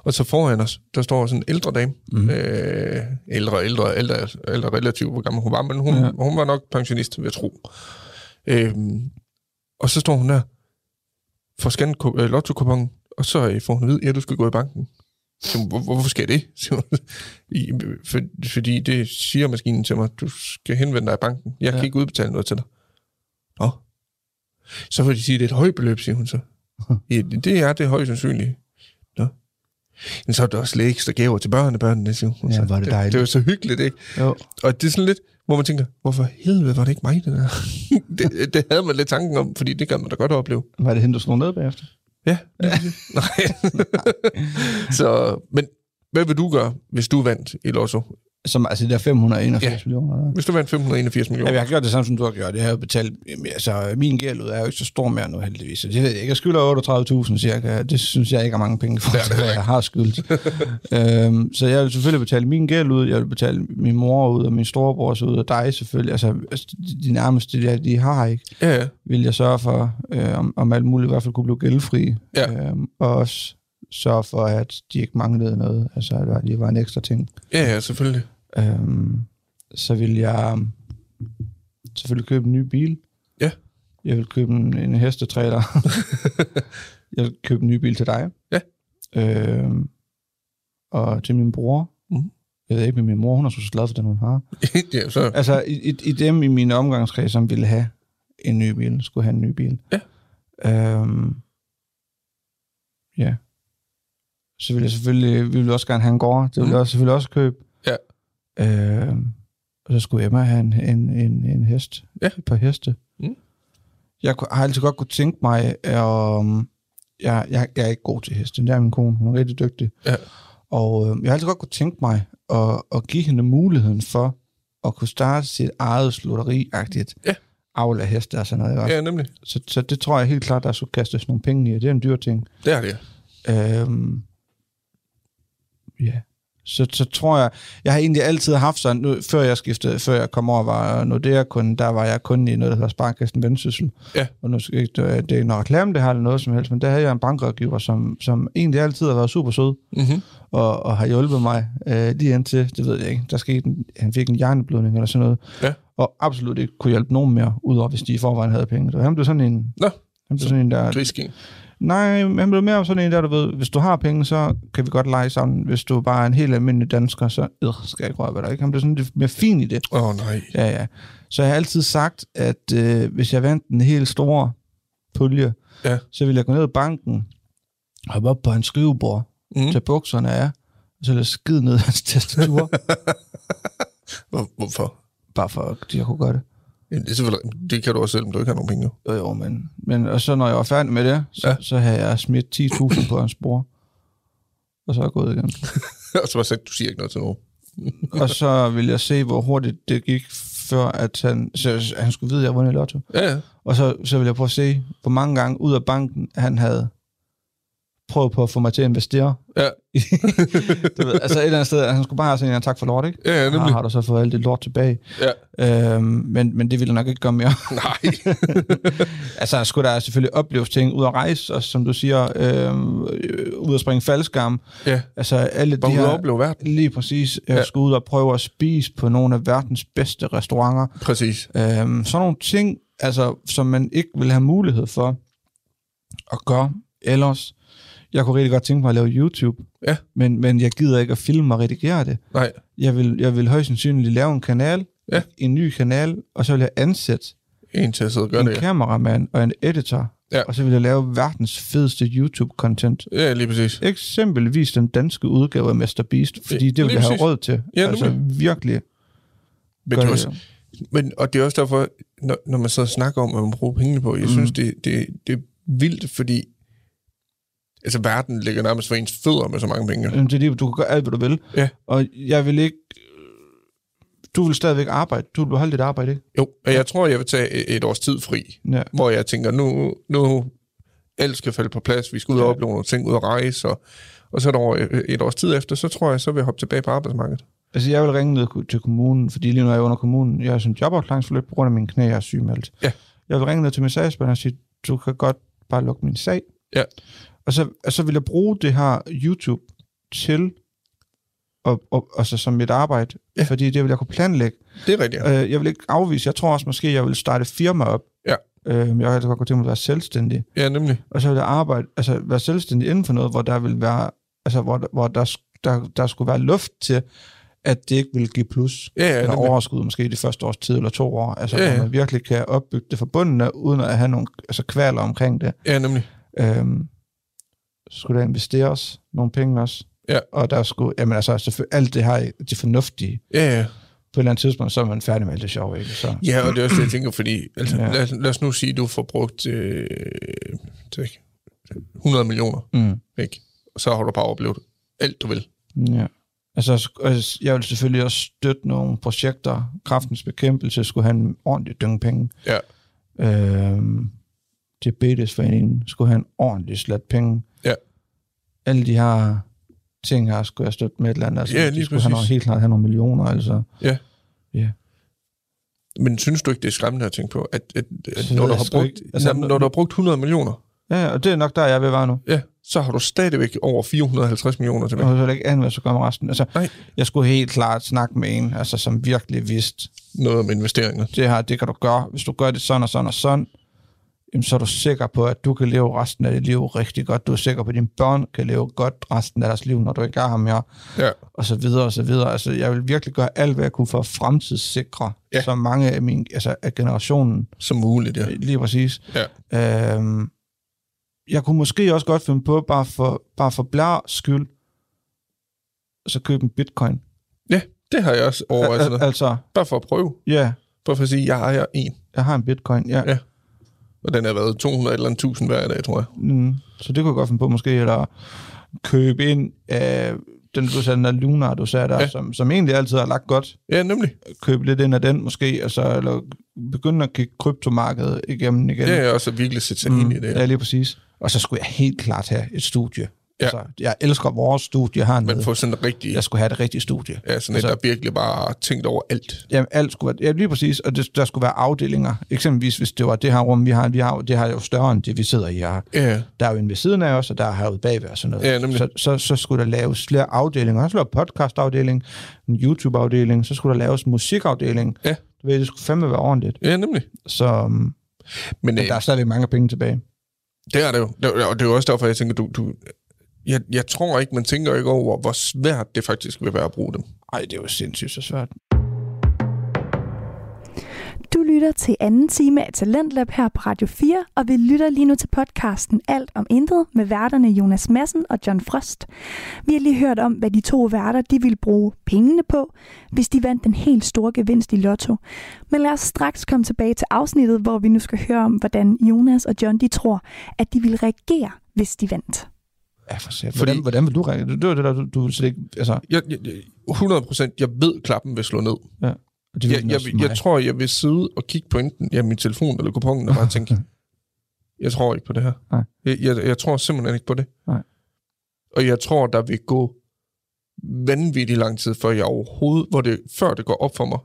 Og så foran os, der står sådan en ældre dame. Mm. Øh, ældre, ældre, ældre, ældre relativt, hvor gammel hun var, men hun, ja. hun var nok pensionist, vil jeg tro. Øh, og så står hun der, får scannet øh, lotto og så øh, får hun at vide, ja, du skal gå i banken. Så, hvor, hvorfor skal jeg det? *laughs* For, fordi det siger maskinen til mig, du skal henvende dig i banken. Jeg kan ja. ikke udbetale noget til dig. Nå. Så vil de sige, at det er et højt beløb, siger hun så. *laughs* ja, det er det højst sandsynligt. Nå. Men så er der også lidt ekstra gaver til børnebørnene, siger hun. Ja, var det dejligt. Det, det var så hyggeligt, ikke? Jo. Og det er sådan lidt, hvor man tænker, hvorfor helvede var det ikke mig, det der? *laughs* det, det havde man lidt tanken om, fordi det kan man da godt opleve. Var det hende, du slog ned bagefter? Ja. ja. *laughs* Nej. så, men hvad vil du gøre, hvis du vandt i Lotto? Som, altså, der er 581 ja. millioner. Der. Hvis du vandt 581 millioner. Ja, jeg har gjort det samme, som du har gjort. Jeg har jo betalt... Altså, min gæld ud er jo ikke så stor mere nu, heldigvis. Så det ved jeg ikke. Jeg skylder 38.000 cirka. Det synes jeg ikke er mange penge for, det det, jeg har skyldt. *laughs* øhm, så jeg vil selvfølgelig betale min gæld ud. Jeg vil betale min mor ud, og min storebror ud, og dig selvfølgelig. Altså, altså de nærmeste, de, de har ikke. Ja, ja. Vil jeg sørge for, øh, om, om alt muligt i hvert fald kunne blive gældfri. Ja. Øhm, og også sørge for, at de ikke manglede noget. Altså, at det var en ekstra ting. Ja, ja, selvfølgelig. Øhm, så vil jeg selvfølgelig købe en ny bil. Ja. Jeg vil købe en, en hestetræler. *laughs* jeg vil købe en ny bil til dig. Ja. Øhm, og til min bror. Mhm. Jeg ved ikke, men min mor, hun er så glad for den, hun har. *laughs* ja, så. Altså, i, i, dem i mine omgangskreds, som ville have en ny bil, skulle have en ny bil. Ja. Øhm, ja. Så vil jeg selvfølgelig, vi vil også gerne have en gård. Det vil Mhm. jeg også, selvfølgelig også købe. Øh, og så skulle Emma have en, en, en, en hest. Ja. Et par heste. Mm. Jeg har altid godt kunne tænke mig, um, jeg, jeg, jeg er ikke god til heste, det er min kone, hun er rigtig dygtig. Ja. Og øh, jeg har altid godt kunne tænke mig at, at give hende muligheden for at kunne starte sit eget slutteri-agtigt Ja. avl af heste og sådan noget. også? Ja, nemlig. Så, så det tror jeg helt klart, der skulle kastes nogle penge i, det er en dyr ting. Det er det. Øhm, ja. Så, så tror jeg, jeg har egentlig altid haft sådan, nu, før jeg skiftede, før jeg kom over, var Nordea kun, der var jeg kun i noget, der hedder Sparkassen Vendsyssel. Ja. Og nu skal ikke, det er ikke noget reklame, det har eller noget som helst, men der havde jeg en bankrådgiver, som, som egentlig altid har været super sød, Mm-hmm. og, og har hjulpet mig øh, lige indtil, det ved jeg ikke, der skete en, han fik en hjerneblødning eller sådan noget, Ja. og absolut ikke kunne hjælpe nogen mere, udover hvis de i forvejen havde penge. Så han blev sådan en, Nå, han blev sådan en der, griske. Nej, han blev mere sådan en der, du ved, hvis du har penge, så kan vi godt lege sammen. Hvis du bare er en helt almindelig dansker, så øh, skal jeg ikke røre ved dig. Ikke? Han blev sådan lidt mere fin i det. Åh, oh, nej. Ja, ja. Så jeg har altid sagt, at øh, hvis jeg vandt en helt stor pulje, Ja. så ville jeg gå ned i banken, hoppe op på hans skrivebord, Mm. tage bukserne af, og så ville jeg skide ned i hans tastatur, *laughs* Hvor, hvorfor? bare for at jeg kunne gøre det. Det, selvfølgelig, det kan du også selv, om du ikke har nogen penge. Jo. Jo, men, men og så når jeg var færdig med det, så, Ja. så havde jeg smidt 10.000 på hans bror, og så er jeg gået igen. *laughs* og så var sagt, du siger ikke noget til nogen. *laughs* og så vil jeg se, hvor hurtigt det gik, før at han, så han skulle vide, at jeg vundet i lotto. Ja, ja. Og så, så vil jeg prøve at se, hvor mange gange ud af banken, han havde prøvet på at få mig til at investere. Ja, *laughs* du ved, altså et eller andet sted, han skulle bare have sådan en tak for lort, ikke? ja, ja Har, nemlig. har du så fået alt det lort tilbage? Ja. Øhm, men, men det ville nok ikke gøre mere. Nej. *laughs* altså, skulle der selvfølgelig opleves ting ud at rejse, og som du siger, øhm, øh, ud at springe faldskærm. ja, Altså, alle bare de her... opleve verden. Lige præcis. Jeg Ja. skulle ud og prøve at spise på nogle af verdens bedste restauranter. Præcis. Øhm, sådan nogle ting, altså, som man ikke vil have mulighed for at gøre ellers. Jeg kunne rigtig godt tænke mig at lave YouTube, Ja. men, men jeg gider ikke at filme og redigere det. Nej. Jeg vil, jeg vil højst sandsynligt lave en kanal, Ja. en ny kanal, og så vil jeg ansætte En til at sidde og gøre en det. ja. kameramand og en editor, Ja. og så vil jeg lave verdens fedeste YouTube-content. Ja, lige præcis. Eksempelvis den danske udgave af Mr. Beast, fordi det vil jeg have råd til. Ja, altså virkelig. Men, det det. også, men, og det er også derfor, når, når man så snakker om, hvad man bruger pengene på, jeg mm. synes, det, det, det er vildt, fordi altså, verden ligger nærmest for ens fødder med så mange penge. Jamen, det er lige, du kan gøre alt, hvad du vil. Ja. Og jeg vil ikke... Du vil stadigvæk arbejde. Du vil beholde dit arbejde, ikke? Jo, og jeg tror, jeg vil tage et, års tid fri, Ja. hvor jeg tænker, nu, nu alt skal falde på plads, vi skal ud og opleve nogle ting, ud og rejse, og, og så et, år, et års tid efter, så tror jeg, så vil jeg hoppe tilbage på arbejdsmarkedet. Altså, jeg vil ringe ned til kommunen, fordi lige nu er jeg under kommunen. Jeg har sådan jobafklaringsforløb på grund af mine knæ, jeg er sygemeldt. Ja. Jeg vil ringe ned til min sagsbehandler og sige, du kan godt bare lukke min sag. Ja. Og så, og så vil jeg bruge det her YouTube til, og, og, altså som mit arbejde, Ja. fordi det vil jeg kunne planlægge. Det er rigtigt. Ja. Øh, jeg vil ikke afvise, jeg tror også måske, jeg vil starte firma op. Ja. Øh, jeg altså godt gå til at være selvstændig. ja, nemlig. Og så vil jeg arbejde, altså være selvstændig inden for noget, hvor der vil være, altså hvor, der- hvor der, der, der skulle være luft til, at det ikke vil give plus. Ja, ja, eller overskud måske de første års tid eller to år. Altså, Ja, ja, man virkelig kan opbygge det forbundne, uden at have nogle altså, kvaler omkring det. Ja, nemlig. Øhm, skulle der investeres nogle penge også. Ja. Og der skulle, jamen altså, selvfølgelig alt det her, det fornuftige. Ja, ja. På et eller andet tidspunkt, så er man færdig med alt det sjove, ikke? Så, Ja, og det er også det, jeg tænker, fordi altså, Ja. lad, lad os nu sige, at du får brugt øh, det er ikke, 100 millioner, mm, ikke? Og så har du bare oplevet alt, du vil. ja. Altså, jeg vil selvfølgelig også støtte nogle projekter. Kraftens bekæmpelse skulle have en ordentlig dynge penge. Ja. Øhm, Diabetesforeningen skulle have en ordentlig slat penge. Alle de her ting her skulle jeg støtte med et eller andet. Altså, Ja, de lige skulle have nogle, helt klart have nogle millioner, altså. Ja. Ja. Men synes du ikke, det er skræmmende at tænke på, at, at, at Så når, du har brugt, ikke. altså, Altså, når du har brugt 100 millioner, Ja, og det er nok der, jeg vil være nu. ja, så har du stadigvæk over 450 millioner tilbage. har heller ikke andet, hvad skulle gøre med resten. Altså, Nej. jeg skulle helt klart snakke med en, altså, som virkelig vidste, Noget om investeringer. det her, det kan du gøre. Hvis du gør det sådan og sådan og sådan, jamen, så er du sikker på, at du kan leve resten af dit liv rigtig godt. Du er sikker på, at dine børn kan leve godt resten af deres liv, når du ikke er her mere. Ja. Og så videre, og så videre. Altså, jeg vil virkelig gøre alt, hvad jeg kunne for at fremtidssikre Ja. så mange af, min, altså, af generationen. Som muligt, ja. Lige præcis. Ja. Øhm, jeg kunne måske også godt finde på, bare for, bare for blær skyld, så købe en bitcoin. Ja, det har jeg også overvejet. Al- Al- altså, Bare for at prøve. ja, Bare for at sige, jeg ejer en. jeg har en bitcoin, ja. Ja. Og den har været 200 eller 1000 hver dag, tror jeg. Mm, så det kunne jeg godt finde på måske, eller købe ind af den, du sagde, den der Luna, du sagde der, Ja. ja. som, som egentlig altid har lagt godt. Ja, nemlig. Købe lidt ind af den måske, altså, eller begynde at kigge kryptomarkedet igennem igen. Ja, ja, og så virkelig sætte sig mm. ind i det. Ja, lige præcis. Og så skulle jeg helt klart have et studie. Ja. Altså, jeg elsker vores studie hernede. Men få sådan en rigtig... Jeg skulle have det rigtige studie. Ja, sådan Altså- et, der virkelig bare har tænkt over alt. Jamen, alt skulle være, ja, lige præcis, og det, der skulle være afdelinger. Eksempelvis, hvis det var det her rum, vi har, vi har, det her er jo større end det, vi sidder i her. Ja, Der er jo en ved siden af os, og der er herude bagved og sådan noget. Ja, nemlig. så, så, så skulle der laves flere afdelinger. Skulle lave podcast-afdeling, en YouTube-afdeling, så skulle der laves en musikafdeling. Ja. Du ved, det skulle fandme være ordentligt. ja nemlig. Så um, Men, men øh, der er stadigvæk mange penge tilbage. det er det jo. Det Og det er jo også derfor, jeg tænker, du... du jeg, jeg tror ikke, man tænker ikke over, hvor svært det faktisk vil være at bruge dem. Ej, det er jo sindssygt så svært. Du lytter til anden time af Talentlab her på Radio 4, og vi lytter lige nu til podcasten Alt om Intet med værterne Jonas Madsen og John Frost. Vi har lige hørt om, hvad de to værter de ville bruge pengene på, hvis de vandt den helt store gevinst i Lotto. Men lad os straks komme tilbage til afsnittet, hvor vi nu skal høre om, hvordan Jonas og John de tror, at de ville reagere, hvis de vandt. Ja, for. Fordi- Hvordan, hvordan vil du var det der, du, du slet ikke... Altså, Jeg, jeg, jeg- 100 procent, jeg ved, klappen vil slå ned. ja. Det Jeg, jeg, jeg, tror, jeg vil sidde og kigge på enten ja, min telefon eller kupongen og bare tænke, *laughs* jeg tror ikke på det her. Nej. Jeg, jeg, jeg tror simpelthen ikke på det. Nej. Og jeg tror, der vil gå vanvittig lang tid, før jeg overhovedet, hvor det, før det går op for mig,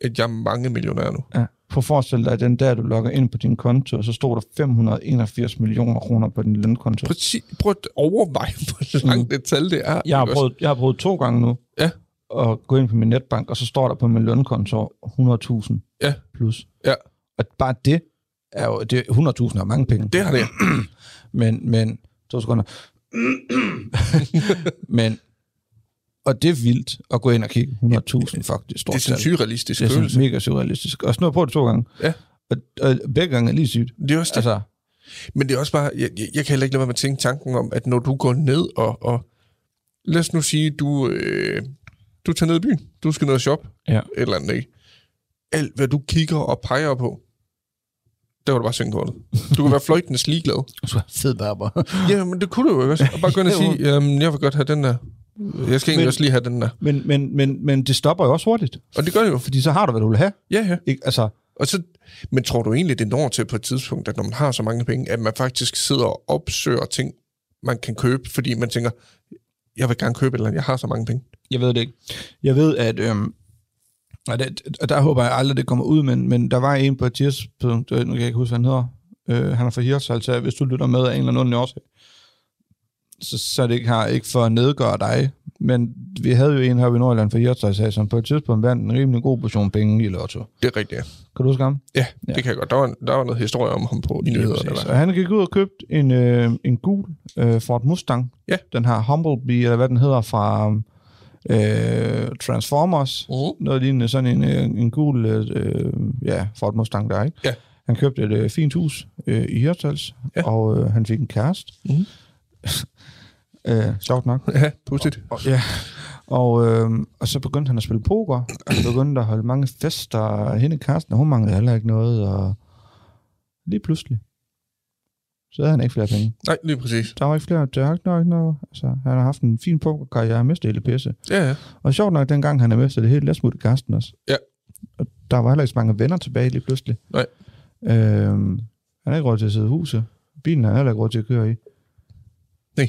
at jeg er mange millionær nu. Ja. Prøv at forestille dig, at den der, du logger ind på din konto, så stod der 581 millioner kroner på din lønkonto. Præcis, prøv at overveje, *laughs* hvor langt det tal det er. Jeg har, prøvet, jeg har prøvet to gange nu Ja. at gå ind på min netbank, og så står der på min lønkonto 100.000 Ja. plus. Ja. Og bare det er jo... Det, 100.000 er mange penge. Det har det. *clears throat* Men, men... To sekunder. *clears throat* men... Og det er vildt at gå ind og kigge 100.000 faktisk. Stort Det er sådan surrealistisk det er sådan mega surrealistisk. Og sådan på det to gange. Ja. Og, og begge gange er lige sygt. Det er også det. Altså, Men det er også bare, jeg, jeg, jeg kan heller ikke lade være med at tænke tanken om, at når du går ned og, og lad os nu sige, du, øh, du tager ned i byen, du skal ned og shoppe, Ja. et eller andet, ikke? Alt, hvad du kigger og peger på, der var du bare sænke kortet. Du kan være *laughs* fløjtende ligeglad. så fed barber. Ja, men det kunne du jo også. Og bare gå ind og *laughs* sige, jamen, jeg vil godt have den der. Jeg skal egentlig Men- også lige have den der. men, men, men, men det stopper jo også hurtigt. Og det gør det jo. Fordi så har du, hvad du vil have. Ja, ja. Ikke? Altså, Og så, men tror du egentlig, det når til på et tidspunkt, at når man har så mange penge, at man faktisk sidder og opsøger ting, man kan købe, fordi man tænker, jeg vil gerne købe et eller andet, jeg har så mange penge. Jeg ved det ikke. Jeg ved, at... Øhm, og, det, og der håber jeg aldrig, det kommer ud, men, men der var en på et tidspunkt, nu kan jeg ikke huske, hvad han hedder, Øh, han er fra Hirtshals, så hvis du lytter med af en eller anden årsag, så, så det ikke her ikke for at nedgøre dig. Men vi havde jo en her i Nordjylland Hirtshals, her, som på et tidspunkt vandt en rimelig god portion penge i lotto. Det er rigtigt, ja. Kan du huske ham? Ja, det kan jeg godt. Der var, der var noget historie om ham på nyhederne. Præcis. Der. Og han gik ud og købte en, øh, en gul øh, Ford Mustang. Ja. Den her Humblebee, eller hvad den hedder, fra øh, Transformers. Mhm. Noget lignende sådan en, øh, en gul øh, ja, Ford Mustang der, ikke? Ja. Han købte et øh, fint hus øh, i Hirtshals, Ja. og øh, han fik en kæreste. Mhm. Øh, sjovt nok. *laughs* Ja, pudsigt. Og, ja. Og, øh, og så begyndte han at spille poker, og han begyndte at holde mange fester, og hende kæresten, hun manglede heller ikke noget, og lige pludselig, så havde han ikke flere penge. Nej, lige præcis. Der var ikke flere, der var ikke nok noget. Altså, han har haft en fin pokerkarriere, han mistede hele pisse. Ja, ja. Og sjovt nok, dengang han har mistet det helt, lad smutte kæresten også. Ja. Og der var heller ikke så mange venner tilbage lige pludselig. Nej. Øhm, han har ikke råd til at sidde i huset. Bilen har heller ikke råd til at køre i. Nej.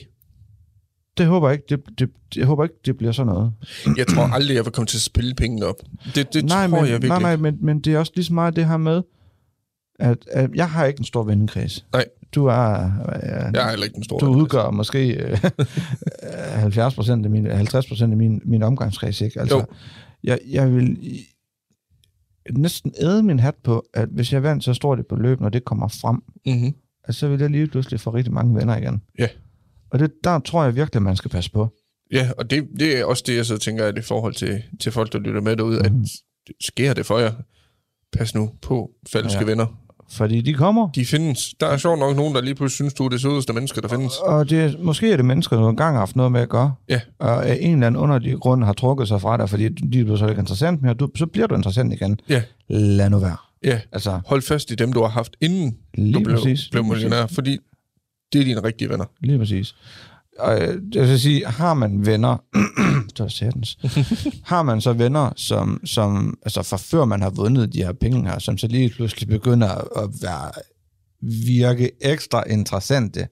Det håber jeg ikke, det, det, jeg håber ikke, det bliver sådan noget. Jeg tror aldrig, jeg vil komme til at spille pengene op. Det, det nej, tror men, jeg virkelig nej, nej, men, men det er også lige så meget det her med, at, at jeg har ikke en stor vennekreds. Nej. Du er... Ja, Jeg er heller ikke den store. du udgør måske øh, *laughs* 70 procent af min, 50 procent af min, min omgangskreds, ikke? Altså, Jo. jeg, jeg vil næsten æde min hat på, at hvis jeg vandt så stort et beløb, når det kommer frem, Mm-hmm. så vil jeg lige pludselig få rigtig mange venner igen. Ja. Og det, der tror jeg virkelig, man skal passe på. Ja, og det, det er også det, jeg så tænker, at i forhold til, til folk, der lytter med derude, mm. Mhm. at sker det for jer? Pas nu på falske Ja. venner. Fordi de kommer, De findes. Der er sjovt nok nogen, der lige pludselig synes, du er det sødeste menneske, der findes. og det, er- måske er det mennesker, der engang har haft noget med at gøre, Ja. og af en eller anden underlig grund har trukket sig fra dig, fordi de bliver så ikke interessant mere, du, så bliver du interessant igen. Ja. Lad nu være. Ja, Altså, hold fast i dem, du har haft, inden lige du blev, præcis. blev millionær, fordi det er dine rigtige venner. Lige præcis. Og øh, jeg vil sige, har man venner, *clears throat* satans, *laughs* har man så venner, som, som altså fra før man har vundet de her penge her, som så lige pludselig begynder at være, virke ekstra interessante,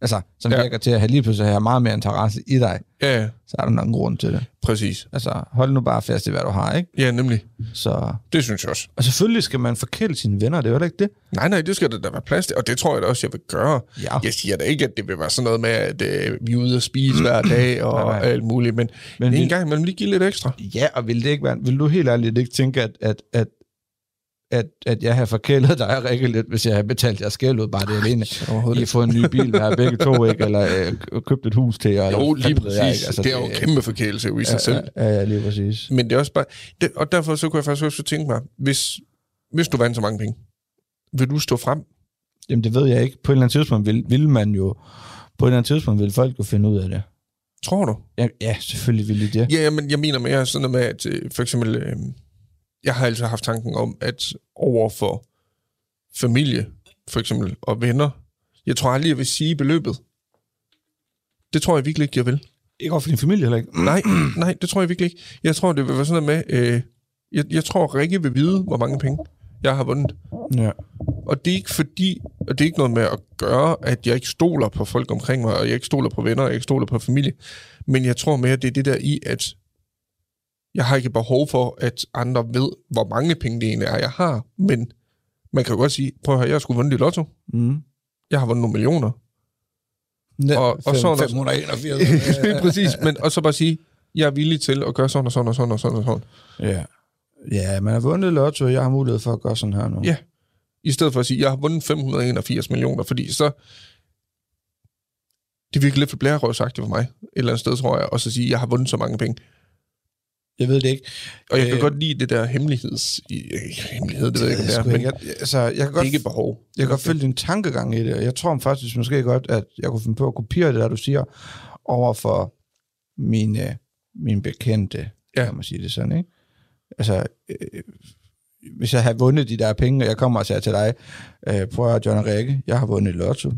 altså som Ja. virker til at have lige pludselig have meget mere interesse i dig, Ja, ja, så er der nok en grund til det. præcis. Altså hold nu bare fast i, hvad du har, ikke? Ja, nemlig. Så, Det synes jeg også. og selvfølgelig skal man forkæle sine venner, det er jo ikke det. Nej, nej, det skal der da være plads til, og det tror jeg da også, jeg vil gøre. Ja. Jeg siger da ikke, at det vil være sådan noget med, at øh, vi er ude at spise hver *clears throat* dag og Nej, nej. alt muligt, men, men en gang imellem lige give lidt ekstra. Ja, og vil det ikke være, vil du helt ærligt ikke tænke, at, at, at, at, at jeg har forkælet dig rigtig lidt, hvis jeg har betalt jer skæld ud, bare det alene. overhovedet I har fået en ny bil, hver begge to, ikke? Eller øh, købt et hus til jer. eller Jo, hvad lige ved jeg, præcis. ikke? Altså, det er jo en kæmpe forkælelse jo i sig selv. Ja, ja, lige præcis. Men det er også bare... Det, og derfor så kunne jeg faktisk også tænke mig, hvis, hvis du vandt så mange penge, vil du stå frem? Jamen, det ved jeg ikke. På et eller andet tidspunkt vil, vil man jo... På et eller andet tidspunkt vil folk jo finde ud af det. Tror du? Ja, ja selvfølgelig vil de det. Ja, men jeg mener mere sådan noget med, at øh, for eksempel... Øh, jeg har altid haft tanken om, at over for familie, for eksempel, og venner, jeg tror aldrig, jeg vil sige beløbet. Det tror jeg virkelig ikke, jeg vil. Ikke over for din familie heller ikke. *clears throat* Nej, nej, det tror jeg virkelig ikke. Jeg tror, det vil være sådan noget med... Øh, jeg, jeg tror, Rikke vil vide, hvor mange penge jeg har vundet. Ja. Og det er ikke fordi, og det er ikke noget med at gøre, at jeg ikke stoler på folk omkring mig, og jeg ikke stoler på venner, og jeg ikke stoler på familie. Men jeg tror mere, at det er det der i, at jeg har ikke behov for, at andre ved, hvor mange penge det egentlig er, jeg har. Men man kan jo godt sige, prøv at høre, jeg sgu vundet i lotto. Mm. Jeg har vundet nogle millioner. Ja, Og- og så er der- 581. Præcis, men og så bare sige, jeg er villig til at gøre sådan og sådan og sådan og sådan og sådan. ja. Ja, man har vundet lotto, og jeg har mulighed for at gøre sådan her nu. Ja. I stedet for at sige, jeg har vundet 581 millioner, fordi så... Det virker lidt for blærerøvsagtigt for mig, et eller andet sted, tror jeg, og så sige, jeg har vundet så mange penge. Jeg ved det ikke. Og jeg kan Øh, godt lide det der hemmeligheds... øh, Hemmelighed, det ved jeg ikke, det er, men. Jeg, altså, jeg kan det godt, ikke behov. jeg kan godt følge din tankegang i det, og jeg tror faktisk måske godt, at jeg kunne finde på at kopiere det, der du siger, over for mine, mine bekendte, Ja. kan man sige det sådan, ikke? Altså, øh, hvis jeg havde vundet de der penge, og jeg kommer og siger til dig, øh, prøv at John Rikke, jeg har vundet lotto,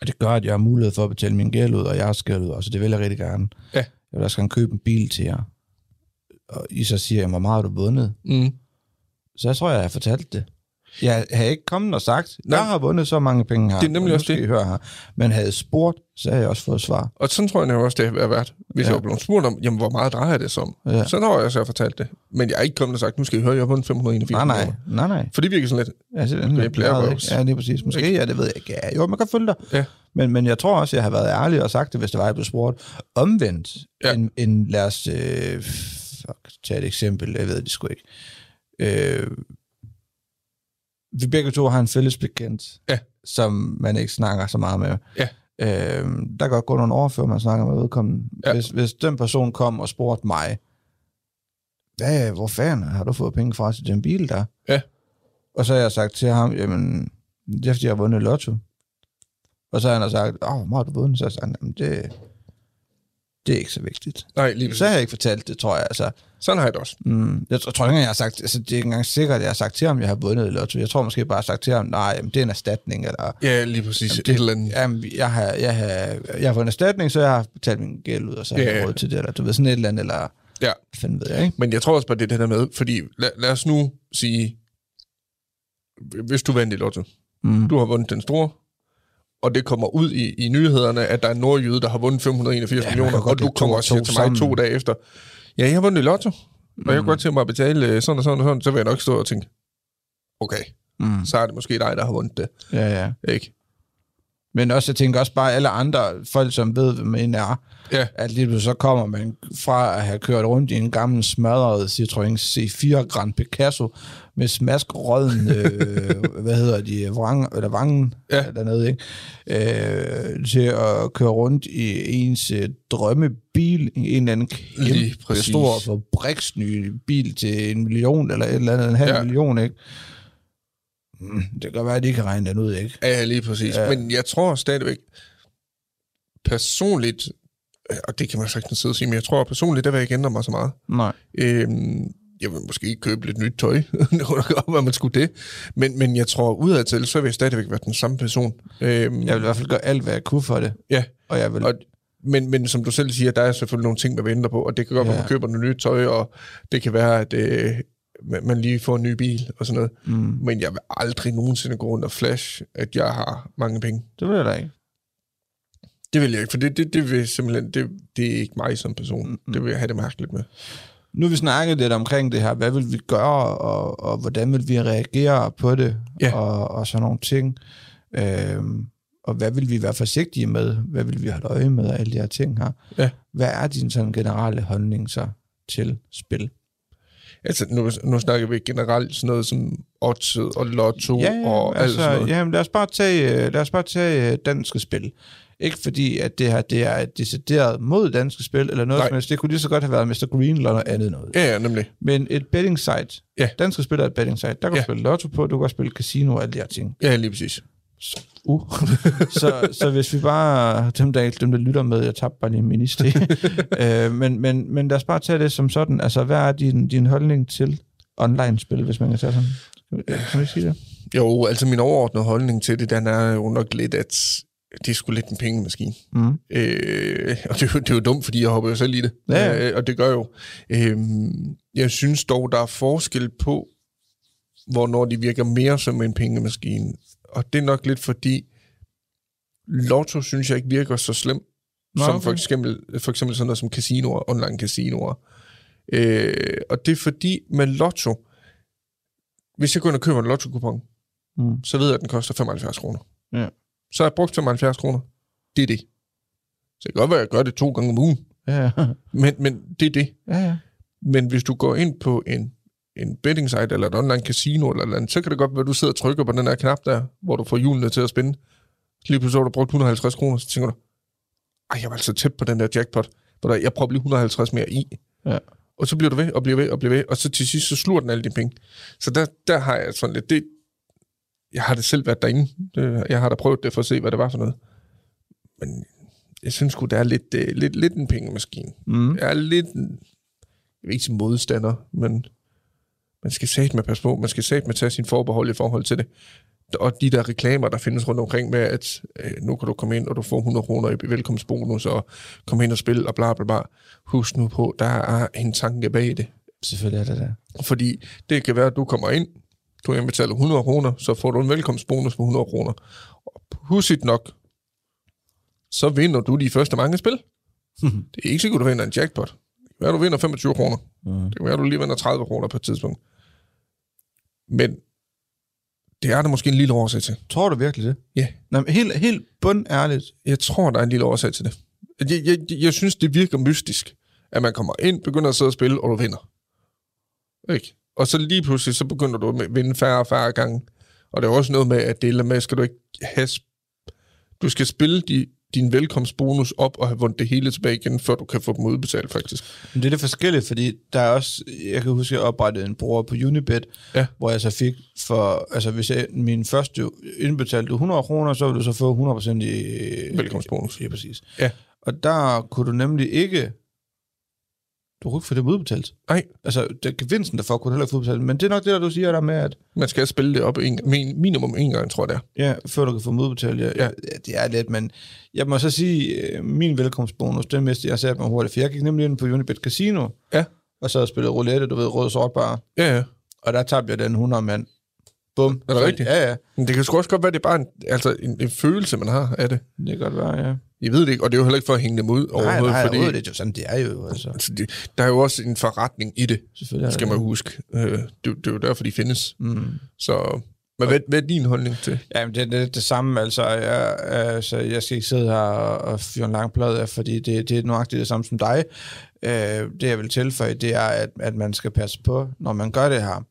og det gør, at jeg har mulighed for at betale min gæld ud, og jeg har skæld ud, så det vil jeg rigtig gerne. Ja. Jeg vil også gerne købe en bil til jer. Og I så siger, jeg, hvor meget har du vundet? Mm. Så jeg tror, jeg har fortalt det. Jeg havde ikke kommet og sagt, jeg har vundet så mange penge her. Det er nemlig også det. Høre her. Men havde spurgt, så havde jeg også fået svar. Og sådan tror jeg jo også, det har været. Hvis Ja. ja. jeg var blevet spurgt om, jamen, hvor meget drejer det sig om? Ja. Ja. Så har jeg så fortalt det. Men jeg er ikke kommet og sagt, nu skal I høre, jeg har vundet 581 Nej, nej, nej, nej. For det virker sådan lidt, Altså, det, Det er det blærerøvs. Ja, det er præcis. Måske, ja, det ved jeg ikke. Ja, jo, man kan følge dig. Ja. Men, men jeg tror også, jeg har været ærlig og sagt det, hvis det var, jeg blev spurgt. Omvendt, ja. Ja. en, en, lad os øh, fuck, tage et eksempel, jeg ved det sgu ikke. Øh, vi begge to har en fælles bekendt, Ja. som man ikke snakker så meget med. Ja. Øh, der kan godt gå nogle år, før man snakker med vedkommende. Ja. Hvis, hvis den person kom og spurgte mig, hvad, hvor fanden har du fået penge fra til den bil der? Ja. Og så har jeg sagt til ham, jamen, det er fordi, jeg har vundet lotto. Og så har han sagt, åh, hvor har du vundet? Så har jeg sagt, jamen, det, det er ikke så vigtigt. nej, lige Så har jeg ikke fortalt det, tror jeg. Altså, Sådan har jeg det også. mm, jeg, tror, ikke, jeg har sagt, altså, det er ikke engang sikkert, at jeg har sagt til ham, at jeg har vundet i lotto. Jeg tror måske bare, jeg har sagt til ham, nej, jamen, det er en erstatning, eller Ja, lige præcis. Jamen, det, et eller andet. Jamen, jeg har, jeg, har, jeg har fået en erstatning, så jeg har betalt min gæld ud, og så har Ja, jeg ja. råd til det, eller du ved, sådan et eller andet, eller Ja. fanden ved jeg, ikke? Men jeg tror også bare, det er det der med, fordi lad, lad os nu sige, hvis du vandt i lotto, Mm. du har vundet den store, og det kommer ud i, i nyhederne, at der er en nordjyde, der har vundet 581 Ja, millioner, og du kommer og siger til mig sammen. to dage efter, ja, jeg har vundet i lotto, og jeg kunne godt tænke mig at betale øh, sådan og sådan og sådan, så vil jeg nok stå og tænke, okay, Mm. så er det måske dig, der har vundet det, Ja, ja. ikke? Men også, jeg tænker også bare, alle andre folk, som ved, hvem man er, Ja. at lige så kommer man fra at have kørt rundt i en gammel smadret Citroën C4 Grand Picasso med smaskrøden, *laughs* øh, hvad hedder de, vrang, eller vangen Ja. dernede, ikke? Øh, til at køre rundt i ens øh, drømmebil, en eller anden kæmpe stor fabriksny bil til en million, eller et eller andet, en halv ja. Million, ikke? Mm, Det kan godt være, at de kan regne den ud, ikke? Ja, lige præcis. Ja. Ja. Men jeg tror stadigvæk, personligt, øh, og det kan man sagtens sidde og sige, men jeg tror personligt, der vil jeg ikke ændre mig så meget. Nej. Øhm, jeg vil måske ikke købe lidt nyt tøj, *laughs* det kunne da godt være, man skulle det. Men, men jeg tror, udadtil, så vil jeg stadigvæk være den samme person. Øhm, Jeg vil i hvert fald gøre alt, hvad jeg kunne for det. Ja, Og jeg vil... og, men, men som du selv siger, der er selvfølgelig nogle ting, man ændre på, og det kan godt være, Ja. at man køber noget nyt tøj, og det kan være, at øh, man lige får en ny bil og sådan noget. mm, Men jeg vil aldrig nogensinde gå rundt og flash, at jeg har mange penge. det vil jeg da ikke. Det vil jeg ikke, for det, det, det vil simpelthen, det, det er ikke mig som person. Mm. Det vil jeg have det mærkeligt med. Nu har vi snakket lidt omkring det her. Hvad vil vi gøre, og, og hvordan vil vi reagere på det? Ja. Og, og sådan nogle ting. Øhm, og hvad vil vi være forsigtige med? Hvad vil vi holde øje med? Og alle de her ting her. Ja. Hvad er din sådan generelle holdning så til spil? Altså, nu, nu snakker vi generelt sådan noget som oddset og lotto og alt sådan noget. jamen, lad os bare tage, øh, lad os bare tage øh, danske spil. Ikke fordi, at det her det er decideret mod danske spil, eller noget Nej. som helst. Det kunne lige så godt have været Mr. Green eller noget andet noget. Ja, ja, nemlig. Men et betting site. Ja. Danske spil er et betting site. Der kan du Ja. spille lotto på, du kan også spille casino og alle de her ting. Ja, lige præcis. Uh. så, så hvis vi bare, dem der, dem der lytter med, jeg tabte bare lige en ministri. *laughs* øh, men, men, men lad os bare tage det som sådan. Altså, hvad er din, din holdning til online-spil, hvis man kan tage sådan? Kan vi sige det? Jo, altså min overordnede holdning til det, den er jo nok lidt, at det er sgu lidt en pengemaskine. Mm. Øh, og det er, jo, det er jo dumt, fordi jeg hopper jo selv i det. Ja. Øh, og det gør jo. Øh, jeg synes dog, der er forskel på, hvornår de virker mere som en pengemaskine. Og det er nok lidt fordi, Lotto synes jeg ikke virker så slemt, Nå, som okay. for, eksempel, for eksempel sådan noget som casinoer, online casinoer. Øh, og det er fordi, med Lotto, hvis jeg går ind og køber en Lotto-kupon, Mm. så ved jeg, at den koster 75 kroner. Ja. Så har jeg brugt 75 kroner. Det er det. Så det kan godt være, at jeg gør det to gange om ugen, Ja, men, men det er det. ja, ja. Men hvis du går ind på en, en betting site eller et online casino eller, eller andet, så kan det godt være, at du sidder og trykker på den der knap der, hvor du får hjulene til at spænde. Lige pludselig har du brugt 150 kroner, så tænker du, ej, jeg var altså tæt på den der jackpot. Hvor der, jeg prøver lige 150 mere i. Ja. Og så bliver du ved, og bliver ved, og bliver ved, og så til sidst, så sluger den alle dine penge. Så der, der har jeg sådan lidt, det, jeg har det selv været derinde. Jeg har da prøvet det for at se, hvad det var for noget. Men jeg synes sgu, det er lidt, øh, lidt, lidt en pengemaskine. Mm. Jeg er lidt, en- jeg vil ikke sige modstander, men man skal sætte med passe på. Man skal sætte med tage sin forbehold i forhold til det. Og de der reklamer, der findes rundt omkring med, at øh, nu kan du komme ind, og du får 100 kroner i velkomstbonus, og komme ind og spille, og bla bla bla. Husk nu på, der er en tanke bag det. Selvfølgelig er det der. Fordi det kan være, at du kommer ind, du indbetaler 100 kroner, så får du en velkomstbonus på 100 kroner. Og pudsigt nok, så vinder du de første mange spil. *laughs* det er ikke sikkert, du vinder en jackpot. Det kan være, du vinder 25 kroner. Mm. Det kan være, du lige vinder 30 kroner på et tidspunkt. Men det er der måske en lille årsag til. Tror du virkelig det? Ja. Nå, men helt, helt bundærligt. Jeg tror, der er en lille årsag til det. Jeg, jeg, jeg synes, det virker mystisk, at man kommer ind, begynder at sidde og spille, og du vinder. Ikke? Og så lige pludselig, så begynder du at vinde færre og færre gange. Og det er også noget med, at det med, skal du ikke have... Du skal spille de, din velkomstbonus op og have vundet det hele tilbage igen, før du kan få dem udbetalt, faktisk. Men det er lidt forskelligt, fordi der er også, jeg kan huske, at jeg oprettede en bruger på Unibet, Ja. hvor jeg så fik for, altså hvis jeg, min første indbetalte 100 kroner, så ville du så få 100% i... Velkomstbonus. Ja, præcis. Ja. Og der kunne du nemlig ikke, du kunne ikke få dem udbetalt. Nej, Altså, det, gevinsten derfor kunne du heller ikke få udbetalt, men det er nok det, der du siger der med, at man skal spille det op en, min, minimum en gang, tror jeg det er. Ja, før du kan få dem udbetalt. Ja, ja. Ja. ja, det er lidt, men jeg må så sige, øh, min velkomstbonus, den mistede jeg sat mig hurtigt, for jeg gik nemlig ind på Unibet Casino, Ja. og så spillede roulette, du ved, rød sort bare, Ja, ja. og der tabte jeg den 100 mand. Bum. Er det Så- rigtigt? Ja, ja. Men det kan sgu også godt være, det er bare en, altså en, en følelse, man har af det. Det kan godt være, ja. Jeg ved det ikke, og det er jo heller ikke for at hænge dem ud Nej, overhovedet, nej, fordi overhovedet, det er jo sådan, det er jo, altså. altså, det, der er jo også en forretning i det, Selvfølgelig skal det man det. huske. Øh, det, det er jo derfor, de findes. Mm. Så, men hvad, hvad er din holdning til? Jamen, det, det er det samme, altså. Jeg, altså, jeg skal ikke sidde her og, og fyre en lang plade af, fordi det, det er nøjagtigt det samme som dig. Øh, det, jeg vil tilføje, det er, at, at man skal passe på, når man gør det her.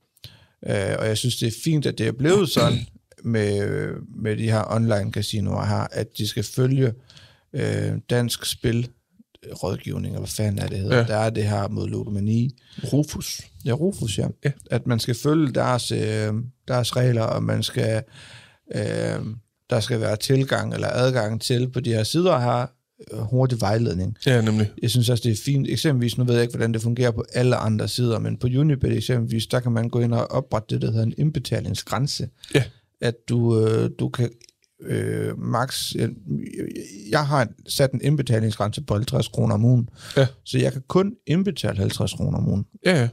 Øh, og jeg synes, det er fint, at det er blevet sådan *clears throat* med, med de her online casinoer her, at de skal følge øh, dansk spil rådgivning, eller hvad fanden er det hedder. Ja. Ja. Der er det her mod ludomani. Rufus. Ja, Rufus, ja. Ja. At man skal følge deres, øh, deres regler, og man skal, øh, der skal være tilgang eller adgang til på de her sider her, øh, hurtig vejledning. Ja, nemlig. Jeg synes også, det er fint. Eksempelvis, nu ved jeg ikke, hvordan det fungerer på alle andre sider, men på Unibet eksempelvis, der kan man gå ind og oprette det, der hedder en indbetalingsgrænse. Ja. At du, øh, du kan øh, max... Jeg, jeg har sat en indbetalingsgrænse på 50 kroner om ugen, Ja. så jeg kan kun indbetale 50 kroner om ugen. Ja, ja.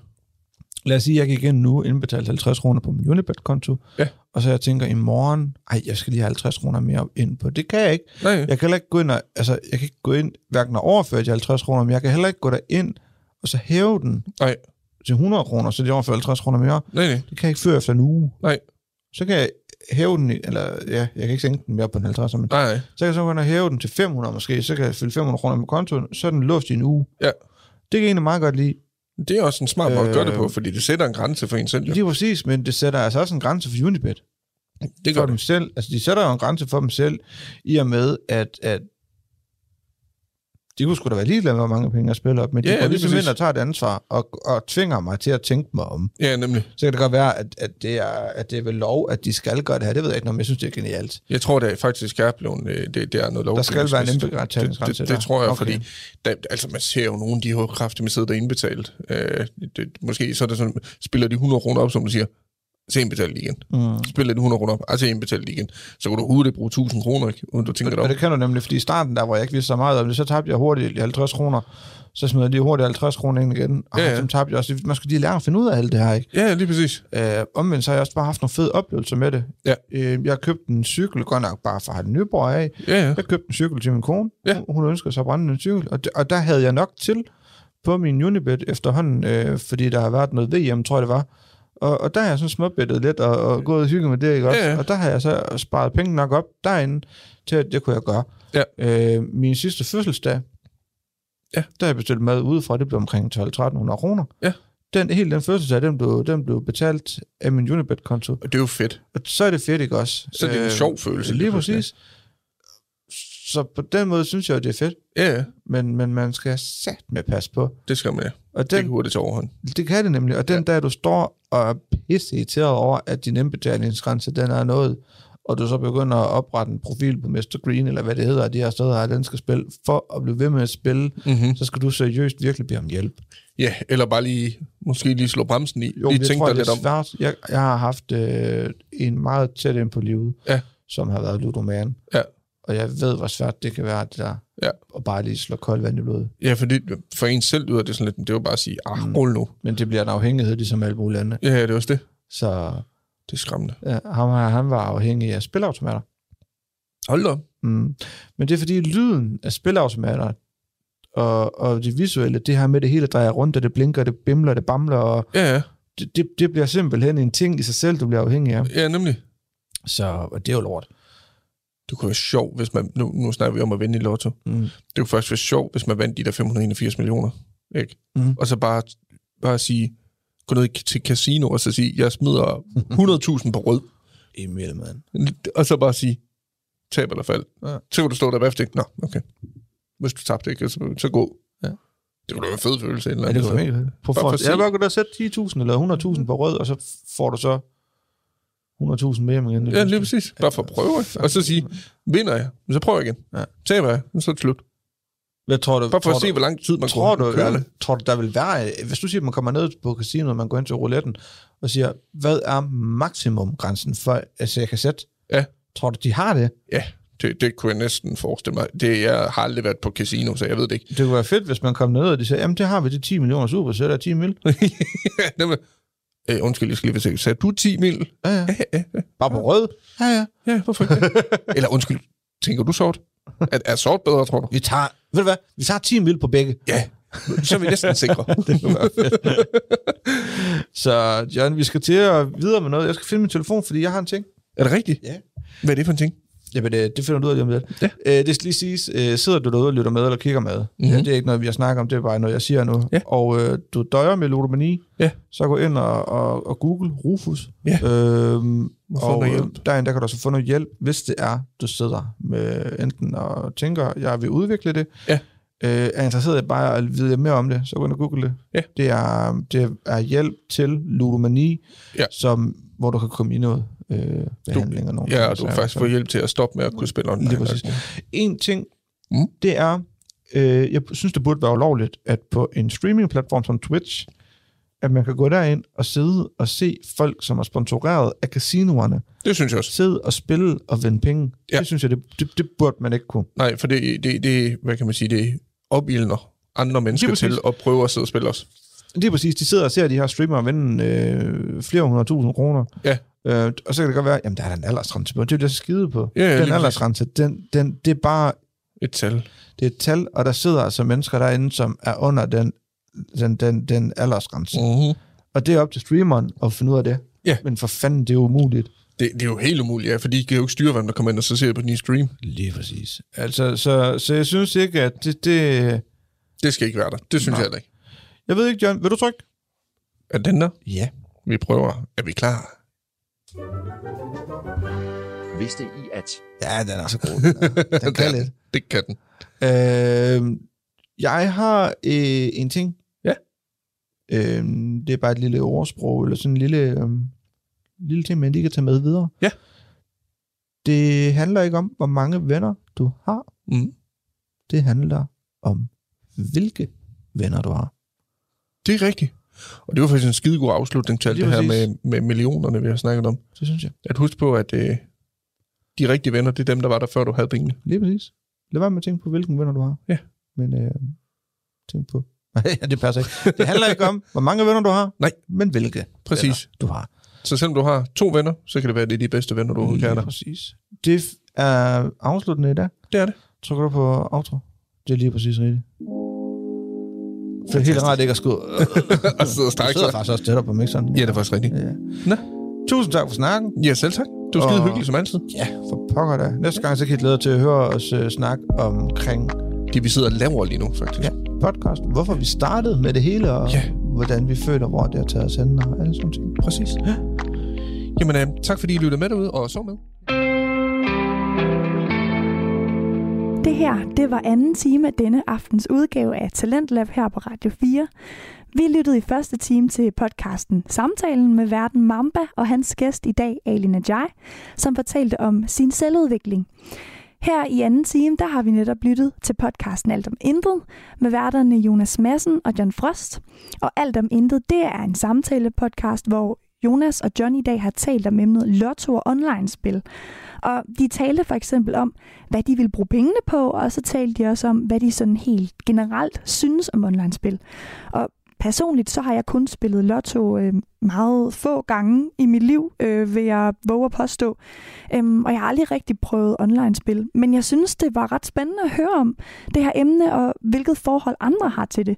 Lad os sige, at jeg gik ind nu og indbetalte 50 kroner på min Unibet-konto, Ja. og så jeg tænker i morgen, ej, jeg skal lige have 50 kroner mere ind på. Det kan jeg ikke. Nej, Jeg kan heller ikke gå ind og, altså, jeg kan ikke gå ind, hverken at overføre de 50 kroner, men jeg kan heller ikke gå derind og så hæve den nej, til 100 kroner, så de overfører 50 kroner mere. nej, nej. Det kan jeg ikke før efter en uge. Nej. Så kan jeg hæve den, i- eller ja, jeg kan ikke sænke den mere på en 50, men Nej, så kan jeg så gå hæve den til 500 måske, så kan jeg fylde 500 kroner med kontoen, så er den låst i en uge. Ja. Det kan jeg egentlig meget godt lide. Det er også en smart måde at gøre det på, Øh, fordi det sætter en grænse for en selv. Lige præcis, men det sætter altså også en grænse for Unibet. Det for gør dem det. selv. Altså, de sætter jo en grænse for dem selv, i og med, at, at de kunne sgu da være ligeglade med, hvor mange penge jeg spiller op, men de Ja, går lige ligesom ind og tager et ansvar, og, og tvinger mig til at tænke mig om. Ja, nemlig. Så kan det godt være, at, at, det, er, at det er ved lov, at de skal gøre det her. Det ved jeg ikke, men jeg synes, det er genialt. Jeg tror, det er faktisk er blevet, øh, det, det er noget lovgivning. skal være en det, indbetalingsgrænse det, det, der. det, tror jeg, Okay. fordi der, altså, man ser jo nogen, de har jo kraftigt med siddet og indbetalt. Øh, det, måske så er det sådan, spiller de 100 kroner op, som du siger, så indbetal det igen. Mm. Spiller de 100 kroner op, altså indbetal det igen. Så kan du hurtigt bruge 1000 kroner, ikke? uden du tænker dig Og om. det kan du nemlig, fordi i starten, der hvor jeg ikke vidste så meget om det, så tabte jeg hurtigt 50 kroner. Så smed jeg lige hurtigt 50 kroner ind igen. Og Ja, ja, ja. ja. tabte jeg også. Man skal lige lære at finde ud af alt det her, ikke? Ja, lige præcis. Øh, omvendt så har jeg også bare haft nogle fede oplevelser med det. Ja. Øh, jeg har købt en cykel, godt nok bare for at have den Nyborg af. Ja, ja. Jeg købte en cykel til min kone. Ja. Hun- ønsker sig at brænde en cykel. Og, og der havde jeg nok til på min Unibet efterhånden, øh, fordi der har været noget VM, tror jeg det var. Og, og der har jeg sådan småbettet lidt og, og gået og hygget med det, ikke også? Ja, ja. Og der har jeg så sparet penge nok op derinde til, at det kunne jeg gøre. Ja. Øh, min sidste fødselsdag, Ja. der har jeg bestilt mad udefra, det blev omkring 12-1300 kroner. Ja. Den, hele den fødselsdag, den blev, den blev betalt af min Unibet-konto. Og det er jo fedt. Og så er det fedt, ikke også? Så er det en sjov følelse lige præcis. Så på den måde synes jeg, at det er fedt, Ja, ja. men, men man skal sat med pas på. Det skal man, ja. Og Det kan den, hurtigt overhånd. det kan det nemlig. Og den ja. dag, du står og er pisse irriteret over, at din indbetalingsgrænse, den er nået, og du så begynder at oprette en profil på Mr. Green, eller hvad det hedder, de her steder her, den skal spille, for at blive ved med at spille, Mm-hmm. så skal du seriøst virkelig bede om hjælp. Ja, eller bare lige, måske lige slå bremsen i. Jo, lige jeg tror, dig det er svært. Jeg, jeg har haft øh, en meget tæt ind på livet, Ja. som har været ludoman. Ja. Og jeg ved, hvor svært det kan være, det der. Ja. Og bare lige slå koldt vand i blodet. Ja, for, det, for en selv lyder det sådan lidt, det er jo bare at sige, ah, Mm. rul nu. Men det bliver en afhængighed, ligesom alle mulige lande. Ja, ja, det er også det. Så Det er skræmmende. Ja, ham, her, han var afhængig af spilautomater. Hold da. Mm. Men det er fordi lyden af spilautomater og, og det visuelle, det her med det hele drejer rundt, og det blinker, det bimler, det bamler, og Ja, ja. det, det, det bliver simpelthen en ting i sig selv, du bliver afhængig af. Ja, nemlig. Så og det er jo lort. Det kunne være sjovt, hvis man... Nu, nu snakker vi om at vinde i lotto. Mm. Det kunne faktisk være sjovt, hvis man vandt de der 581 millioner. Ikke? Mm. Og så bare, bare sige, gå ned til casino og så sige, jeg smider *laughs* 100.000 på rød. Emil, mand. Og så bare sige, tab eller fald. Ja. Ja. Så kan du stå der bagefter. Nå, okay. Hvis du tabte ikke, så, så gå. Ja. Det kunne da være en fed følelse. Eller Ja, det kunne mega fedt. Prøv for for, jeg bare kunne da sætte 10.000 eller 100.000 på rød, og så får du så 100.000 med hjem igen. Ja, lige præcis. Bare for at prøve. ikke? Og så sige, vinder jeg, så prøver jeg igen. Ja. Taber jeg, så er det slut. Hvad tror du? Bare for tror at se, du, hvor lang tid man tror kunne du, køre det. tror du, der vil være, hvis du siger, at man kommer ned på casinoet, og man går ind til rouletten, og siger, hvad er maksimumgrænsen for, altså jeg kan sætte? Ja. Tror du, de har det? Ja, det, det kunne jeg næsten forestille mig. Det, jeg har aldrig været på casino, så jeg ved det ikke. Det kunne være fedt, hvis man kom ned, og de sagde, jamen det har vi, det er 10 millioner super, så er der 10 mil. *laughs* øh, undskyld, jeg skal lige se. Sagde du 10 mil? Ja, ja. Ja, ja, ja. Bare på rød? Ja, ja. ja hvorfor *laughs* ikke? Eller undskyld, tænker du sort? Er, er sort bedre, tror du? Vi tager, ved du hvad, vi tager 10 mil på begge. Ja, så er vi næsten sikre. *laughs* så John, vi skal til at videre med noget. Jeg skal finde min telefon, fordi jeg har en ting. er det rigtigt? Ja. Hvad er det for en ting? Jamen, det, det finder du ud af lige om lidt. Ja. Øh, det skal lige siges, øh, sidder du derude og lytter med eller kigger med, mm-hmm. ja, det er ikke noget, vi har snakket om, det er bare noget, jeg siger nu. Ja. Og øh, du døjer med ludomani, Ja. så gå ind og, og, og google Rufus. Ja. Øhm, og øh, hjælp. derinde, der kan du så få noget hjælp, hvis det er, du sidder med enten og tænker, jeg vil udvikle det, Ja. øh, er interesseret i bare at vide mere om det, så gå ind og google det. Ja. Det, er, det er hjælp til ludomani, Ja. som, hvor du kan komme i noget øh, behandling og nogle Ja, og du kan faktisk få hjælp til at stoppe med at kunne spille online. Lige præcis. En ting, Mm. mm. det er, øh, jeg synes, det burde være ulovligt, at på en streamingplatform som Twitch, at man kan gå derind og sidde og se folk, som er sponsoreret af casinoerne, Det synes jeg også. sidde og spille og vinde penge. Ja. Det synes jeg, det, det, det burde man ikke kunne. Nej, for det, det, det hvad kan man sige, det opildner andre mennesker til at prøve at sidde og spille os. Lige præcis, de sidder og ser de her streamere vinde øh, flere hundrede tusind kroner. Ja. Øh, og så kan det godt være, jamen der er der en aldersgrænse på. Det er jo det, skide på. Ja, ja, den aldersgrænse, den, den, det er bare Et tal. det er et tal, og der sidder altså mennesker derinde, som er under den, den, den, den aldersgrænse. Mm-hmm. Og det er op til streameren at finde ud af det. Ja. Men for fanden, det er umuligt. Det, det er jo helt umuligt, ja, fordi de kan jo ikke styre, hvem der kommer ind og så ser på den i stream. Lige præcis. Altså, så, så jeg synes ikke, at det... det Det skal ikke være der. Det synes Nej. jeg heller ikke. jeg ved ikke, John, vil du trykke? Er den der? Ja. Vi prøver. Er vi klar? Vidste I at... Ja, den er så god. *laughs* Den, er. den kan lidt. Det kan den. Øh, jeg har øh, en ting. Ja. Øh, det er bare et lille ordsprog, eller sådan en lille, øh, lille ting, man lige kan tage med videre. Ja. Det handler ikke om, hvor mange venner du har. Mm. Det handler om, hvilke venner du har. Det er rigtigt. Og det var faktisk en skidegod afslutning til alt Lige det her med, med millionerne, vi har snakket om. Det synes jeg. At huske på, at øh, de rigtige venner, det er dem, der var der, før du havde pengene. Lige præcis. Lad være med at tænke på, hvilken venner du har. Ja. Men øh, tænk på... *laughs* Nej, det passer ikke. Det handler ikke om, hvor mange venner du har. Nej. Men hvilke Præcis. venner du har. Så selvom du har to venner, så kan det være, at det er de bedste venner, du overhovedet kan præcis. Det er afsluttende i dag. Det er det. Trykker du på outro? Det er lige præcis rigtigt. Det er helt rart ikke at skulle... *laughs* og sidde og Du strække sidder sig. faktisk også tættere på mixeren. Ja, det er faktisk rigtigt. ja. Nå. Tusind tak for snakken. Ja, selv tak. Det var skide Og- hyggeligt som altid. Ja, for pokker da. Næste gang så kan I glæde jer til at høre os uh, snakke omkring Det vi sidder og laver lige nu, faktisk. ja, podcast. Hvorfor vi startede med det hele, og Ja. hvordan vi føler, hvor det har taget os hen, og alle sådan ting. Præcis. Ja. Jamen, øh, tak fordi I lyttede med derude og så med. Det her, det var anden time af denne aftens udgave af Talentlab her på Radio 4. Vi lyttede i første time til podcasten Samtalen med verden Mamba og hans gæst i dag, Ali Najai, som fortalte om sin selvudvikling. Her i anden time, der har vi netop lyttet til podcasten Alt om Intet med værterne Jonas Madsen og John Frost. Og Alt om Intet, det er en samtale-podcast, hvor Jonas og John i dag har talt om emnet lotto og online-spil. Og de talte for eksempel om, hvad de vil bruge pengene på, og så talte de også om, hvad de sådan helt generelt synes om online-spil. Og personligt så har jeg kun spillet lotto øh, meget få gange i mit liv, øh, vil jeg våge at påstå. Øhm, og jeg har aldrig rigtig prøvet online-spil. Men jeg synes, det var ret spændende at høre om det her emne, og hvilket forhold andre har til det.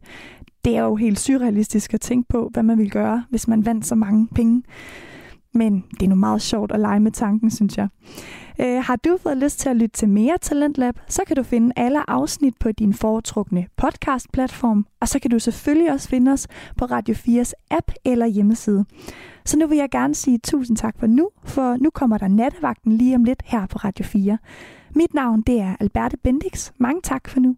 Det er jo helt surrealistisk at tænke på, hvad man ville gøre, hvis man vandt så mange penge. Men det er nu meget sjovt at lege med tanken, synes jeg. Øh, har du fået lyst til at lytte til mere Talentlab, så kan du finde alle afsnit på din foretrukne podcast-platform, og så kan du selvfølgelig også finde os på Radio 4's app eller hjemmeside. Så nu vil jeg gerne sige tusind tak for nu, for nu kommer der nattevagten lige om lidt her på Radio 4. Mit navn det er Alberte Bendix. Mange tak for nu.